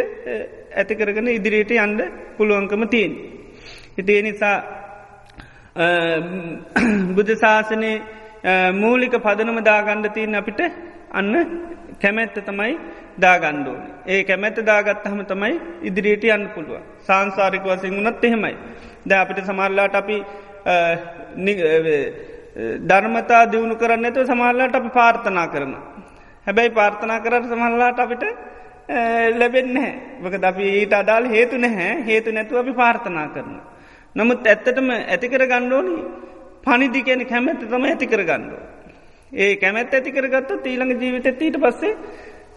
ඇති කරගන ඉදිරියට යන්ඩ පුළුවන්කම තියෙන්. ඉති නිසා බුද්ධ ශාසනය මූලික පදනම දාගණ්ඩ තියන් අපිට අන්න කැමැත්ත තමයි දාගණ්ඩුවන. ඒ කැමැත්ත දාගත්තහම තමයි ඉදිරියට යන්න පුළුව. සංසාරික වසිං වුණත් එහෙමයි. ද අපිට සමල්ලාට අපි ධර්මතා දියුණු කරන්න ඇතුව සමල්ලාට අපි පාර්ථනා කරන. හැබැයි පාර්ථනා කරට සමල්ලාට අපිට ලැබෙන්නේ වක අපි ඊට අඩාල් හේතු නැහැ හේතු නැතුව අපි පාර්ථනා කරන. නමුත් ඇත්තටම ඇතිකර ගණ්ඩෝනි පනිදි කියන කැමැත්ත තම ඇතිකර ගණ්ඩෝ. ඒ කැමැත් ඇතිකරගත්ත ඊළඟ ජීවිත ඊට පස්සේ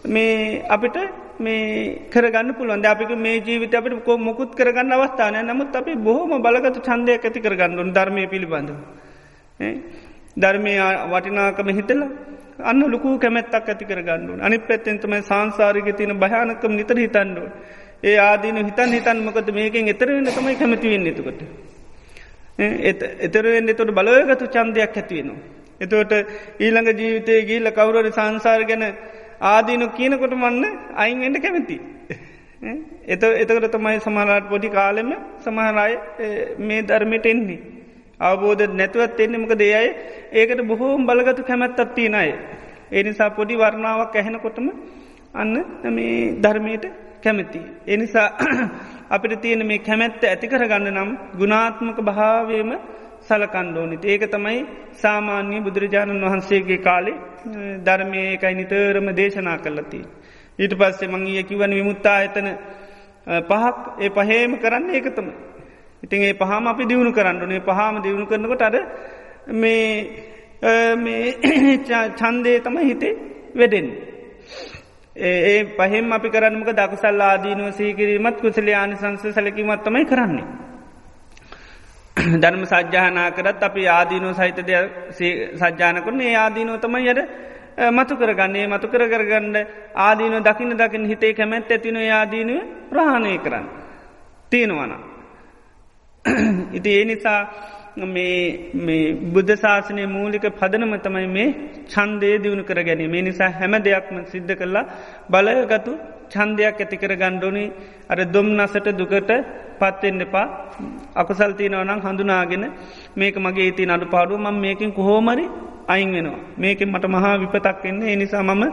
මේ අපිට මේ කරගන්න පුළුවන් අපික මේ ජීවිත අපට කෝ මුකුත් කරගන්න අවස්ථානය නමුත් අපි බොහොම බලගත චන්දයක් ඇති කරගන්නුන් ධර්මය පිළිබඳ. ධර්මය වටිනාකම හිතලා අන්න ලොකු කැමැත්තක් ඇති කරගන්නුව අනි පැත්තෙන්තම සංසාරික තියන භයානකම නිතර හිතන්නුව. ඒ ආදීන හිතන් හිතන් මොකද මේකෙන් එතරවෙන්න තමයි කැමතිවෙන්න එතකොට. එතරවෙන්න තොට බලයගතු චන්දයක් ඇතිවෙනවා. එතවට ඊළඟ ජීවිතය ගීල්ල කවුරරි සංසාර ගැන ආදීනු කියනකොට මන්න අයින්ෙන්ට කැමති. එත එතකට තමයි සමහරට පොඩි කාලෙම සමහරය මේ ධර්මයට එන්නේ. අවබෝධ නැතුවත් එන්නේ මොක දෙයයි ඒකට බොහෝම් බලගතු කැමැත්තත් තියෙනයි. එනිසා පොඩි වර්ණාවක් ඇහෙනකොටම අන්න මේ ධර්මයට කැමැති. එනිසා [CLEARS THROAT] අපිට තියෙන මේ කැමැත්ත ඇති කරගන්න නම් ගුණාත්මක භාවයම සලකණ්ඩෝනිති. ඒක තමයි සාමාන්‍ය බුදුරජාණන් වහන්සේගේ කාලේ ධර්මය එකයි නිතරම දේශනා කරලති. ඊට පස්සේ මංගිය කිවන විමුත්තා එතන පහක් ඒ පහේම කරන්න ඒකතම. ඉතින් ඒ පහම අපි දියුණු කරන්නනේ පහම දියුණු කරනකොට අද මේ [CLEARS THROAT] චන්දේ තම හිතේ වැඩෙන්. ඒ පහෙම අපි කරන්නමක දකුසල් ආදීනුව සීකිරීමත් කුසලයානි සංස සැලකීමත්තමයි කරන්නේ. ධර්ම සජ්‍යානා කරත් අපි ආදීනෝ සහිත දෙ සජ්‍යාන කරන ඒ ආදීනෝ තමයි යට මතු කරගන්නේ මතු කර කරගන්න ආදීනෝ දකින්න දකින හිතේ කැමැත් ඇතින ආදීනුව ප්‍රහණය කරන්න. තියෙනවන. ඉති ඒ නිසා මේ බුද්ධ ශාසනය මූලික පදනම තමයි මේ චන්දේ දියුණු කර ගැනීම. මේ නිසා හැම දෙයක්ම සිද්ධ කරලා බලයගතු චන්දයක් ඇතිකර ගණ්ඩෝනි අර දුම් නසට දුකට පත්වෙන්න එපා. අකුසල් තියනවනම් හඳුනාගෙන මේක මගේ ඉති අඩු පාඩුව ම මේකින් කොහෝමරි අයින් වෙනවා. මේකින් මට මහා විපතක් එන්නේ. එනිසා මම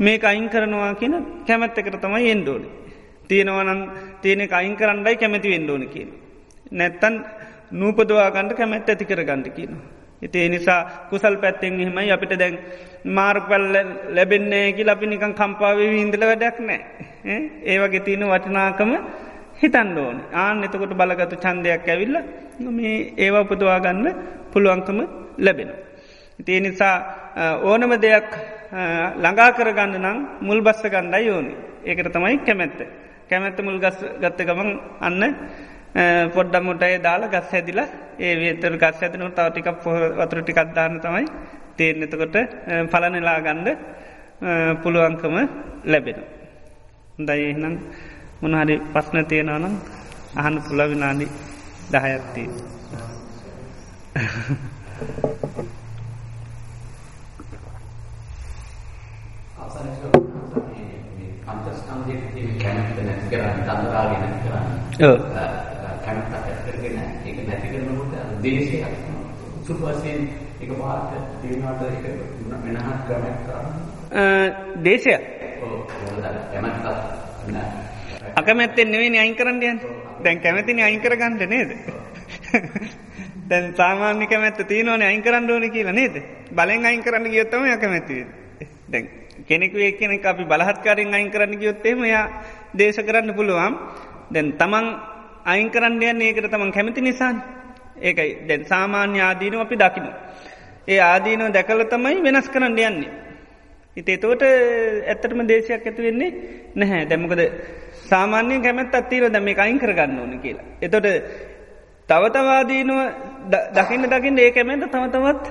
මේක අයින් කරනවා කියන කැමැත්තකට තමයි එන්ඩෝනි. තියෙනවනම් තියෙනෙ අයින් කරන්නයි කැමැති වෙන්ඩෝන කියන. නැත්තන් නූපදවාගන්ට කැමැත් ඇති කර ගණඩ කියන. ඉති නිසා කුසල් පැත්තෙන් එහෙමයි අපිට දැන් මාර්පල් ලැබෙන්නේ කි අපි නිකන් කම්පාවේ ඉන්දල වැඩක් නෑ. ඒවගේ තියෙන වටිනාකම හිතන්න ඕන ආන එතකොට බලගතු චන්දයක් ඇවිල්ල මේ ඒව උපදවාගන්න පුළුවන්කම ලැබෙන. ඉතිේ නිසා ඕනම දෙයක් ළඟා කරගන්න නම් මුල් බස්ස ගණ්ඩයි ඕනි ඒකට තමයි කැමැත්ත. කැමැත්ත මුල් ගස් ගත්ත ගමන් අන්න පොඩ්ඩම්මටයි දාලා ගස් හැදිලා ඒ වේතර ගස් ඇතිනු තවටිකක් පොහ වතුර ටිකක්දාන්න තමයි තේරන එතකොට පලනෙලා ගණ්ඩ පුළුවන්කම ලැබෙන. දයි එහනම් මොනහරි පස්න තියෙනවනම් අහන්න පුළ විනාඩි දහයත්තිී. තියෙන කැමැත්ත නැති කරන්නේ තන්දරාගේ නැති කරන්නේ. ඇති කරගෙන ඒක නැති කරනකොට දේශයක් සුළු වශයෙන් ඒක පාට දිනනට ඒක වෙනහක් ක්‍රමයක් කරන්නේ. දේශය. අකමැත්තෙන් නෙවෙයි අයින් කරන්න යන්න. දැන් කැමැතින අයින් කරගන්න නේද? දැන් සාමාන්‍ය කැමැත්ත තියෙනවනේ අයින් කරන්න ඕනේ කියලා නේද? බලෙන් අයින් කරන්න ගියොත් තමයි අකමැති වෙන්නේ. දැන් කෙනෙකු එක්කෙනෙක් අපි බලහත්කාරයෙන් අයින් කරන්න ගියොත් එහෙම එයා දේශ කරන්න පුළුවන්. දැන් තමන් අයින් කරන්න යන්නේ ඒකට තමන් කැමති නිසානේ. ඒකයි දැන් සාමාන්‍ය ආදීනව අපි දකින්න. ඒ ආදීනව දැකලා තමයි වෙනස් කරන්න යන්නේ. ඉතින් එතකොට ඇත්තටම දේශයක් ඇති වෙන්නේ නැහැ. දැන් මොකද සාමාන්‍යයෙන් කැමැත් අත්තිීර දැම මේ අයින් කරගන්න ඕන කියලා. එතොට තවතවාදීනුව දකින්න දකින්න ඒ කැමැත තමතවත්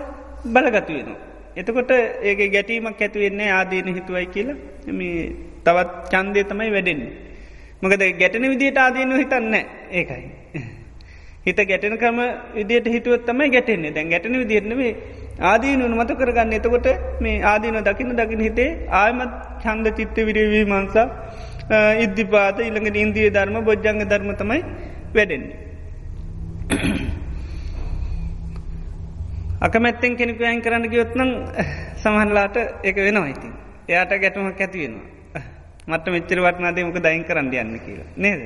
බලගතු වෙනවා. එතකොට ඒක ගැටීමක් ඇතිවෙන්නේ ආදීන හිතුවයි කියලා මේ තවත් චන්දය තමයි වැඩෙන්නේ. මකද ගැටන විදිට ආදීනු හිතන්න ඒකයි. හිත ගැටනකම විදියට හිතුවත් තමයි ගැටෙන්නේ දැන් ගැටන විදිරනවේ ආදීනුවන මත කරගන්න එතකොට මේ ආදීන දකින දකින හිතේ ආයමත් චන්ද චිත්ත විරවී මන්සා ඉද්ධිපාත ඉළඟ ඉන්දිය ධර්ම බොජ්ජංග ධර්ම තමයි වැඩෙන්නේ. අකමැත්තෙන් කෙනෙකු අයින් කරන්න ගියොත්නම් සමහරලාට එක වෙනවා ඉතින්. එයාට ගැටමක් ඇතිවෙනවා. මට මෙච්චර වටනාදේ මොක දයින් කරන්න යන්න කියලා. නේද.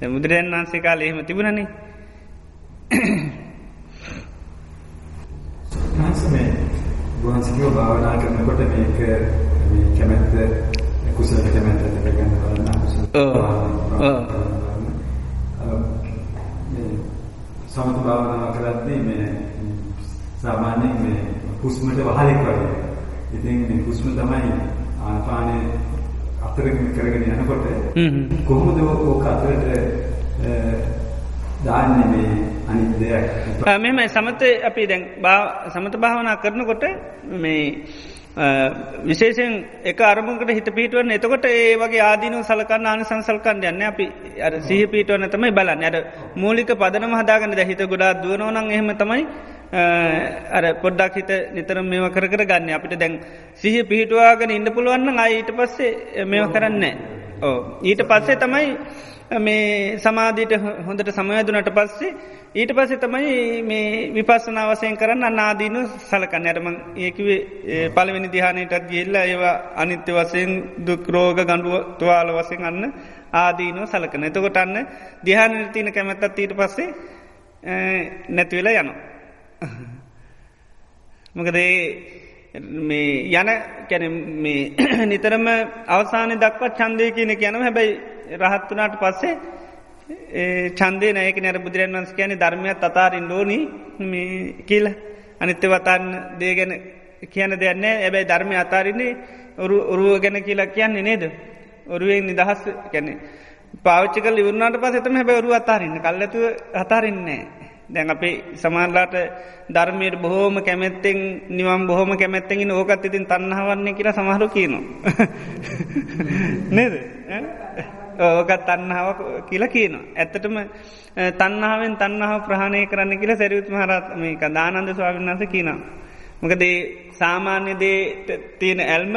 [LAUGHS] මුදුරයන් වහන්සේ කාල එහෙම තිබුණනේ. වහන්සකෝ භාවනා කරනකොට මේක කැමැත්ත කුසලට කැමැත්ත ගන්න බලන්න. සමත භාවනාව කරද්දී මේ සාමාන්‍යයෙන් මේ හුස්මට වහලෙක් වගේ. ඉතින් මේ හුස්ම තමයි ආනාපානේ අතරකින් කරගෙන යනකොට කොහොමද ඕක අතරට දාන්නේ මේ අනිත් දෙයක්. මෙහෙම සමත අපි දැන් සමත භාවනා කරනකොට මේ විශේෂෙන් එක අරමුණකට හිත පිටුවන්න එතකොට ඒ වගේ ආදීනු සලකන්න ආන සංසල්කන් යන්න අපි. අර සහ පිටුවන්න තමයි බලන්න. අර මූලික පදන මහදාගන්න දැහිත ගොඩා දුවනෝනං එහෙම තමයි අර පොඩ්ඩක් හිත නිතරම මේව කර කර ගන්න. අපිට දැන් සිහ පිහිටුවාගෙන ඉන්න පුළුවන්න අයිට පස්සේ මේව කරන්න ඕ ඊට පස්සේ තමයි මේ සමාධීට හොඳට සමයදුනට පස්සේ ඊට පස්සේ තමයි මේ විපස්සන අවසයෙන් කරන්න අනාදීනු සලකන්න. ඇටම ඒකිවේ පළවෙනි දිහානයටත් ගිල්ල ඒවා අනිත්‍ය වසයෙන් දුක්රෝග ගණඩුව තුවාල වසෙන් අන්න ආදීනෝ සලකන. එතකොට අන්න දිහානට තියන කැමැත්තත් ඊට පස්සේ නැතිවෙලා යනවා. [LAUGHS] මොකදේ මේ යන කැන මේ [CLEARS THROAT] නිතරම අවසානය දක්වත් චන්දය කියන කියනම හැබැයි රහත් වනාට පස්සේ චන්දේ නයක නැර බුදුරන් වන්ස කියන ධර්මයක් අතාරින් ලෝනි කියල. අනිත්‍ය වතන්න දේ ගැන කියන දෙයන්න ඇබැයි ධර්මය අතාරින්නේ ඔරුව ගැන කියලා කියන්නේ නේද. ඔරුවෙන් නිදහස් කැනෙ පාච්චකල් ඉවරනාට පසතම හැබැ ඔරු අතාරන්න. කල්ලතුව අතාරන්නේ. දැන් අපේ සමාන්ලාට ධර්මයට බොහෝම කැමැත්තෙන් නිවම් බොහොම කැමැත්තෙන් ඕකත් ඉතින් තන්නහවන්නේ කියලා සමහරු කියනවා. නේද ඕකත් තන්නාව කියලා කියනවා. ඇත්තටම තන්නාවෙන් තන්නාව ප්‍රහණය කරන්න කියලා සැරියුත් මහරත් මේක දානන්ද ස්වාමීන් වස කියනවා. මොකදේ සාමාන්‍ය දේ තියෙන ඇල්ම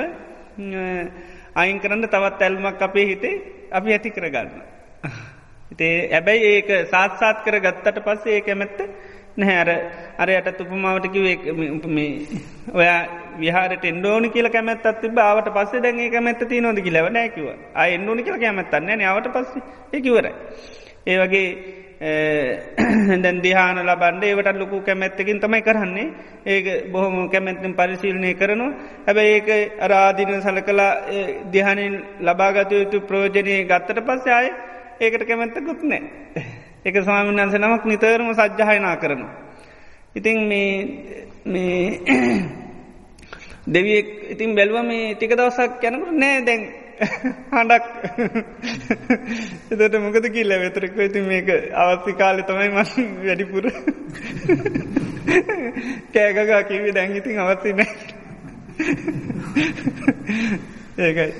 අයින් කරන්න තවත් ඇල්මක් අපේ හිතේ අපි ඇති කරගන්න. ඉතේ ඇබැයි ඒක සාත්සාත් කර ගත්තට පස්සේ ඒ කැමැත්ත නැහැර අරයට තුපමාවටකිව ඔයා විහාරට එන්ඩෝනි කියල කැමැත් ති බාවට පස්සේ දැන්ඒ කැමැත්ත ති නොද කිලව නැකිව අය එන්ඩෝනි කියල කැමැත්තන්න නවට පස්සේ ඒකිවරයි. ඒ වගේ දැන් දිහාන ලබන්ඩ ඒවට ලොකු කැමැත්තකින් තමයි කරන්නේ. ඒක බොහොම කැමැත්තින් පරිශීලනය කරනවා. හැබැයි ඒක අරාදින සල කලා දිහානින් ලබාගත යුතු ප්‍රෝජනය ගත්තට පස්සේ අය ඒකට කැමැත්ත ගුත් නෑ. එක ස්වාමීන් වන්ස නමක් නිතරම සජ්්‍යහයනා කරනවා. ඉතින් මේ [COUGHS] දෙවියෙක් ඉතින් බැලුව මේ ටික දවසක් යැනකට නෑ දැන් [COUGHS] හඬක්. [COUGHS] එතට මොකද කිල්ල වෙතරක ඉතින් මේක අවස්ති කාලෙ තමයි මස් [LAUGHS] වැඩිපුර කෑගගා කිවේ දැංගිතින් අවස්ති නෑ. ඒකයි.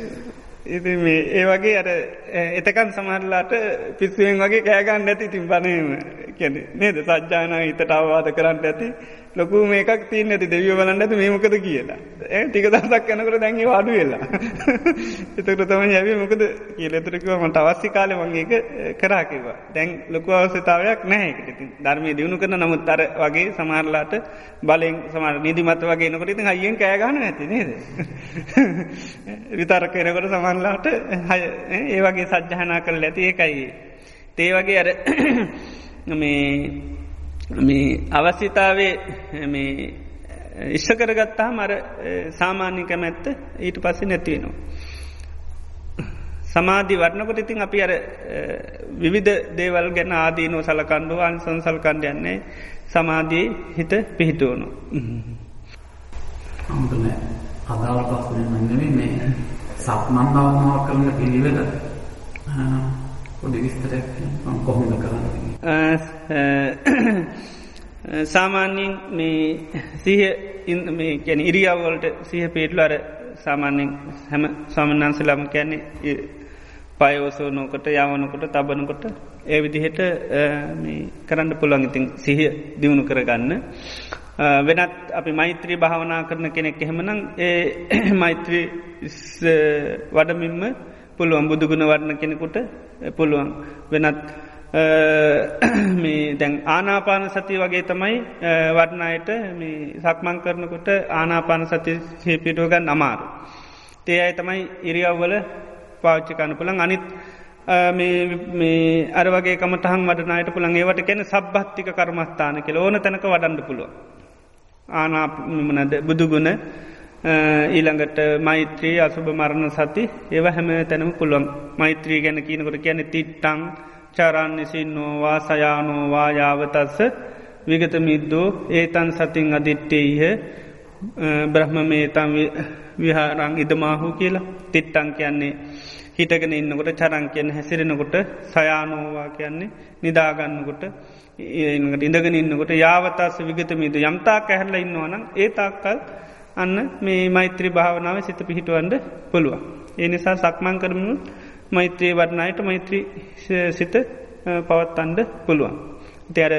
ඉති මේ ඒ වගේ අර එතකන් සමහරලාට පිස්සුවෙන් වගේ කෑගන්න ඇති තින් බනයම කියැන නේද? සජ්ජානා හිතට අවවාද කරන්න ඇති. ලොකු මේකක් තියන්න ඇති. දෙවිය බලන්න ඇති මේමකද කියලා. ඒ ටික දසක් යනකට දැන්ගේ අඩු වෙලා. එතකට තම යැව මොකද කියල එතරකව මට අවස්සි කාල වගේක කරාකිවා දැන් ලොකු අවස්ථතාවයක් නැහැකට ඉතින් ධර්මය දියුණු කරන නමුත් අර වගේ සමාරලාට බලෙන් සමාර නිදිමත වගේ නකට ඉතින් අයියෙන් කෑගන්න ඇති නේද? [LAUGHS] විතර කෙනකොට සමන්ලාට ඒ වගේ සජ්්‍යහනා කර ඇති ඒකයි තේ වගේ අර මේ මේ අවස්්‍යතාවේ මේ ඉශ්ෂ කරගත්තා මර සාමාන්‍ය කැමැත්ත ඊට පස්සෙ නැතිවෙනවා. සමාධි වටනකොට ඉතින් අපි අර විවිධ දේවල් ගැන ආදීනෝ සලකණ්ඩුව අන්සන් සල්කණ්ඩ යන්නේ සමාධී හිත පිහිටුවනු. අම්පන අදාල් පස්සන මන්නවේ මේ සක්මන් භාවනාව කරන පිළිවෙල සාමාන්‍යින් මේ සිහ මේ කැන ඉරියාවවලට සිහ පේටලු අර සාමාන්‍යෙන් හැම සමන්නාන්සලාම කැන්නේ පයෝසෝ නෝකට යවනකොට තබනකොට ඒ විදිහට කරන්න පුළන් ඉතින් සිහිය දියුණු කරගන්න. වෙනත් අපි මෛත්‍රී භාවනා කරන කෙනෙක් එහෙමනම් ඒ මෛත්‍රී වඩමින්ම පුළුවන් බුදුගුණ වඩන කෙනෙකුට පුළුවන් වෙනත් [COUGHS] මේ දැන් ආනාපාන සති වගේ තමයි වඩනායට සක්මං කරනකොට ආනාපාන සති සේපිටුවගන්න අමාරු. තේ අයි තමයි ඉරියව්වල පාච්චිකන්න පුළන් අනිත් මේ අර වගේ කමටහන් වඩනයට පුළන් ඒවට කැන සබ්බත්තික කර්මස්ථාන කෙල ඕන තැනක වඩන්න පුළුව. ආනාමනද බුදුගුණ ඊළඟට මෛත්‍රී අසුභ මරණ සති ඒව හැම තැනම පුළුවන්. මෛත්‍රී ගැන කියනකොට කියන තිට්ටං චරන්නසින් නෝවා සයානෝවා යාවතස්ස විගත මිද්දෝ ඒතන් සතින් අදිට්ටේහ බ්‍රහ්ම මේතන් විහාරං ඉදමාහු කියලා. තිට්ටං කියන්නේ හිටගෙන ඉන්නකොට චරං කියන හැසිරෙනකොට සයානෝවා කියන්නේ නිදාගන්නකොට ඒකට ඉඳගෙන ඉන්නකොට යාවතස්ස විගත මිද යම්තා කැහැරල ඉන්නවනම් ඒ තාක්කල් අන්න මේ මෛත්‍රී භාවනාව සිත පිහිටුවන්ඩ පුළුවන්. ඒ නිසා සක්මං කරමු මෛත්‍රී වඩනයට මෛත්‍රී සිත පවත්තන්ඩ පුළුවන්. තියර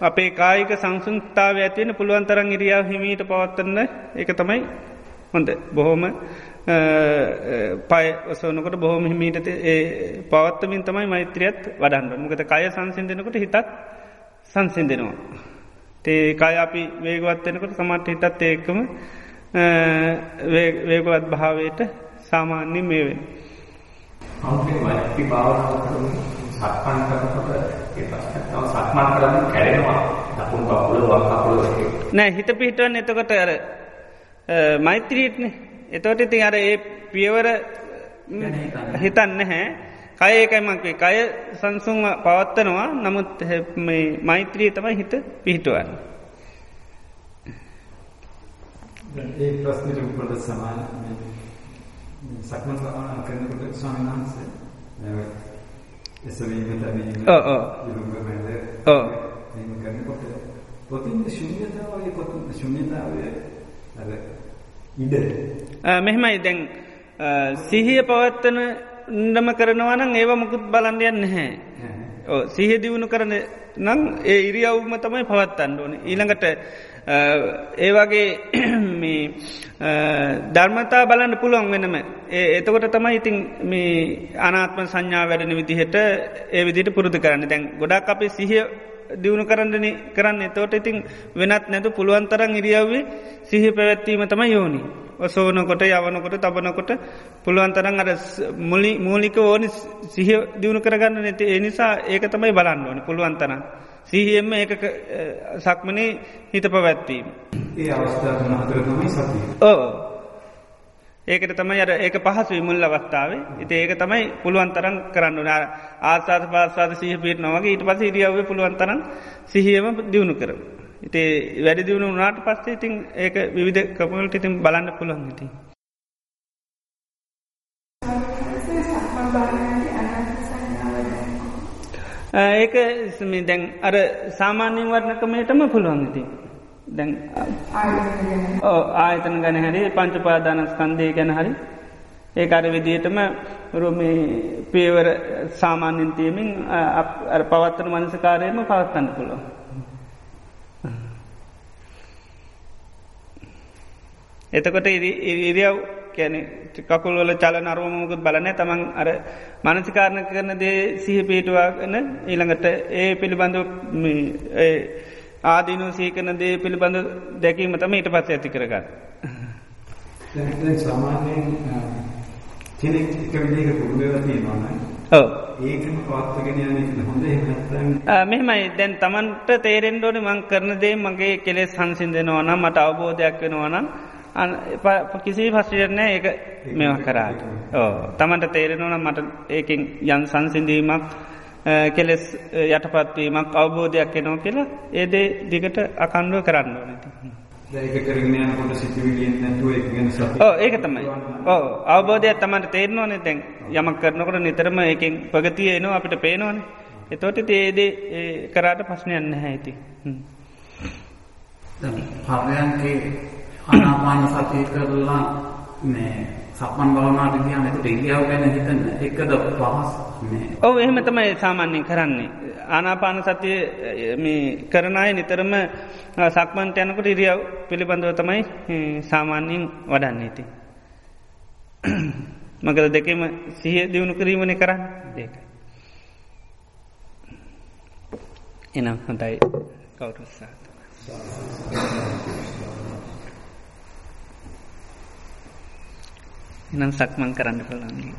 අපේ කායික සංසුන්තාව ඇතිවෙන පුළුවන් තරන් ඉරියාව හිමීට පවත්තන්න එක තමයි හොඳ බොහෝම පය ඔසනකට බොහොම හිමීට පවත්තමින් තමයි මෛත්‍රියත් වඩන්න මොකද කය සංසිින්දනකොට හිතත් සංසිින්දෙනවා. තේ කය අපි වේගවත්වෙනකොට සමට හිතත් ඒකම වේගවත් භාවයට සාමාන්‍ය මේවෙන්. මෛත්‍රී භාවනාව සක්මන් කරනකොට ඒ ප්‍රශ්නතාව සක්මන් කරන්න කැරෙනවා දකුණු කකුල වම් කකුල නෑ හිත පිහිටුවන් එතකොට අර මෛත්‍රීට්නේ එතවට ඉතින් අර ඒ පියවර හිතන්න හැ කය ඒකයිමක්ේ කය සංසුන් පවත්තනවා නමුත් මෛත්‍රී තමයි හිත පිහිටුවන්න. ඒ ප්‍රශ්නයට උපට සමාන සක්මන් සමාන කරනකොට ස්වාමීන් වහන්සේ එසවීම තැබීම ඉරුම්ග මැද එහෙම කරනකොට කොතින්ද ශුන්‍යතාවය කොතින්ද ශුන්‍යතාවය? අර ඉඩ. මෙහෙමයි. දැන් සිහිය පවත්තන ඩම කරනවනම් ඒව මුකුත් බලන්ඩයන්න හැ සිහ දියුණු කරන නම් ඒ ඉරියව්ම තමයි පවත්තන්න ඕන. ඊළඟට ඒවගේ [CLEARS THROAT] මේ ධර්මතා බලන්න පුළුවන් වෙනම. ඒ එතකොට තමයි ඉතින් මේ අනාත්ම සංඥා වැඩන විදිහට ඒ විදිට පුරුදු කරන්න. දැන් ගොඩක් අපේ සිහිය දියුණු කරන්නන කරන්න. එතවට ඉතින් වෙනත් නැතු පුළුවන් තරන් ඉරියව්වේ සිහි පැවැත්වීම තම යෝනි. ඔසෝනකොට යවනකොට තබනකොට පුළුවන් තරන් අර මුලි මූලික ඕනි සිහ දියුණු කරගන්න නැති. එනිසා ඒක තමයි බලන්න ඕනි පුළුවන් තරන් සිහියෙන්ම ඒක සක්මනේ හිත පැවැත්වීම. ඒ අවස්ථාව ඕ ඒකට තමයි අර ඒක පහසු විමුල් අවස්ථාවේ. ඉති ඒක තමයි පුළුවන් තරන් කරන්න ආසාද පාසාද සිහ පිට නවගේ ඊට පස ඉරියාව පුළුවන් තරන් සිහියම දියුණු කර. ඉතේ වැඩි දියුණු වනාට පස්සේ ඉතින් ඒක විවිධ කපලට ඉතින් බලන්න පුළුවන් ඉති. ඒක දැන් අර සාමාන්‍යයෙන් වර්ණකමයටම පුළුවන් ඉතින්. දැන් ආයතන ගැන හැරි පංචපාදානස්කන්දය ගැන හරි ඒකර විදිහටම රොමේ පේවර සාමාන්‍යින් තියමින් පවත්තන මනසකාරයම පවත්තන්න පුළො. එතකොට ඉරියව් කැන කකුල්වල චල නරුවමකුත් බලන තමන් අර මනසිකාරණ කරන දේ සිහ පේටුවාගන ඊළඟට ඒ පිළිබඳ ආදීනු සීකන දේ පිළිබඳ දැකීම තම ඊට පස්ස ඇති කරගන්න. සාමාන්‍යයෙන් කෙනෙක් එක විදිහක හොඳ එහෙම නැත්නම් මෙහෙමයි. දැන් තේරෙන්න ඕනේ මං කරන දේ මගේ කෙලෙස් සංසිඳනවා නම් මට අවබෝධයක් වෙනවා නම් කිසි පස්සිරන ඒක මෙම කරාට ඕ තමන්ට තේරෙනවන මට ඒකින් යන් සංසිඳීමක් කෙලෙස් යටපත්වීමක් අවබෝධයක් එනෝ කියලා ඒදේ දිගට අකණ්ඩුව කරන්න ඕනට. නැතුව ඒක තමයි. ඔව් අවබෝධයක් තමයි තේරෙනවනේ දැන් යමක් කරනකොට නිතරම ඒකෙන් ප්‍රගතිය එනවා අපිට පේනවනේ. එතකොට ඉතින් ඒ දේ කරාට ප්‍රශ්නයක් නැහැ ඉතින්. දැන් පරයන්කේ ආනාපාන සතිය කරලා මේ සක්මන් භාවනාවට ගියාම එතකොට ඉරියව් ගැන හිතන්න එකද පහස් මේ ඔව් එහෙම තමයි සාමාන්‍යයෙන් කරන්නේ. ආනාපාන සතිය මේ කරන අය නිතරම සක්මන්ට යනකොට ඉරියව් පිළිබඳව තමයි සාමාන්‍යයෙන් වඩන්නේ ඉතින්. [CLEARS THROAT] මකද දෙකම සිහිය දියුණු කිරීමනේ කරන්න. ඒකයි එනම් හොඳයි. කවුරුස්සාත එනම් සක්මන් කරන්න පුළුවන්ගේ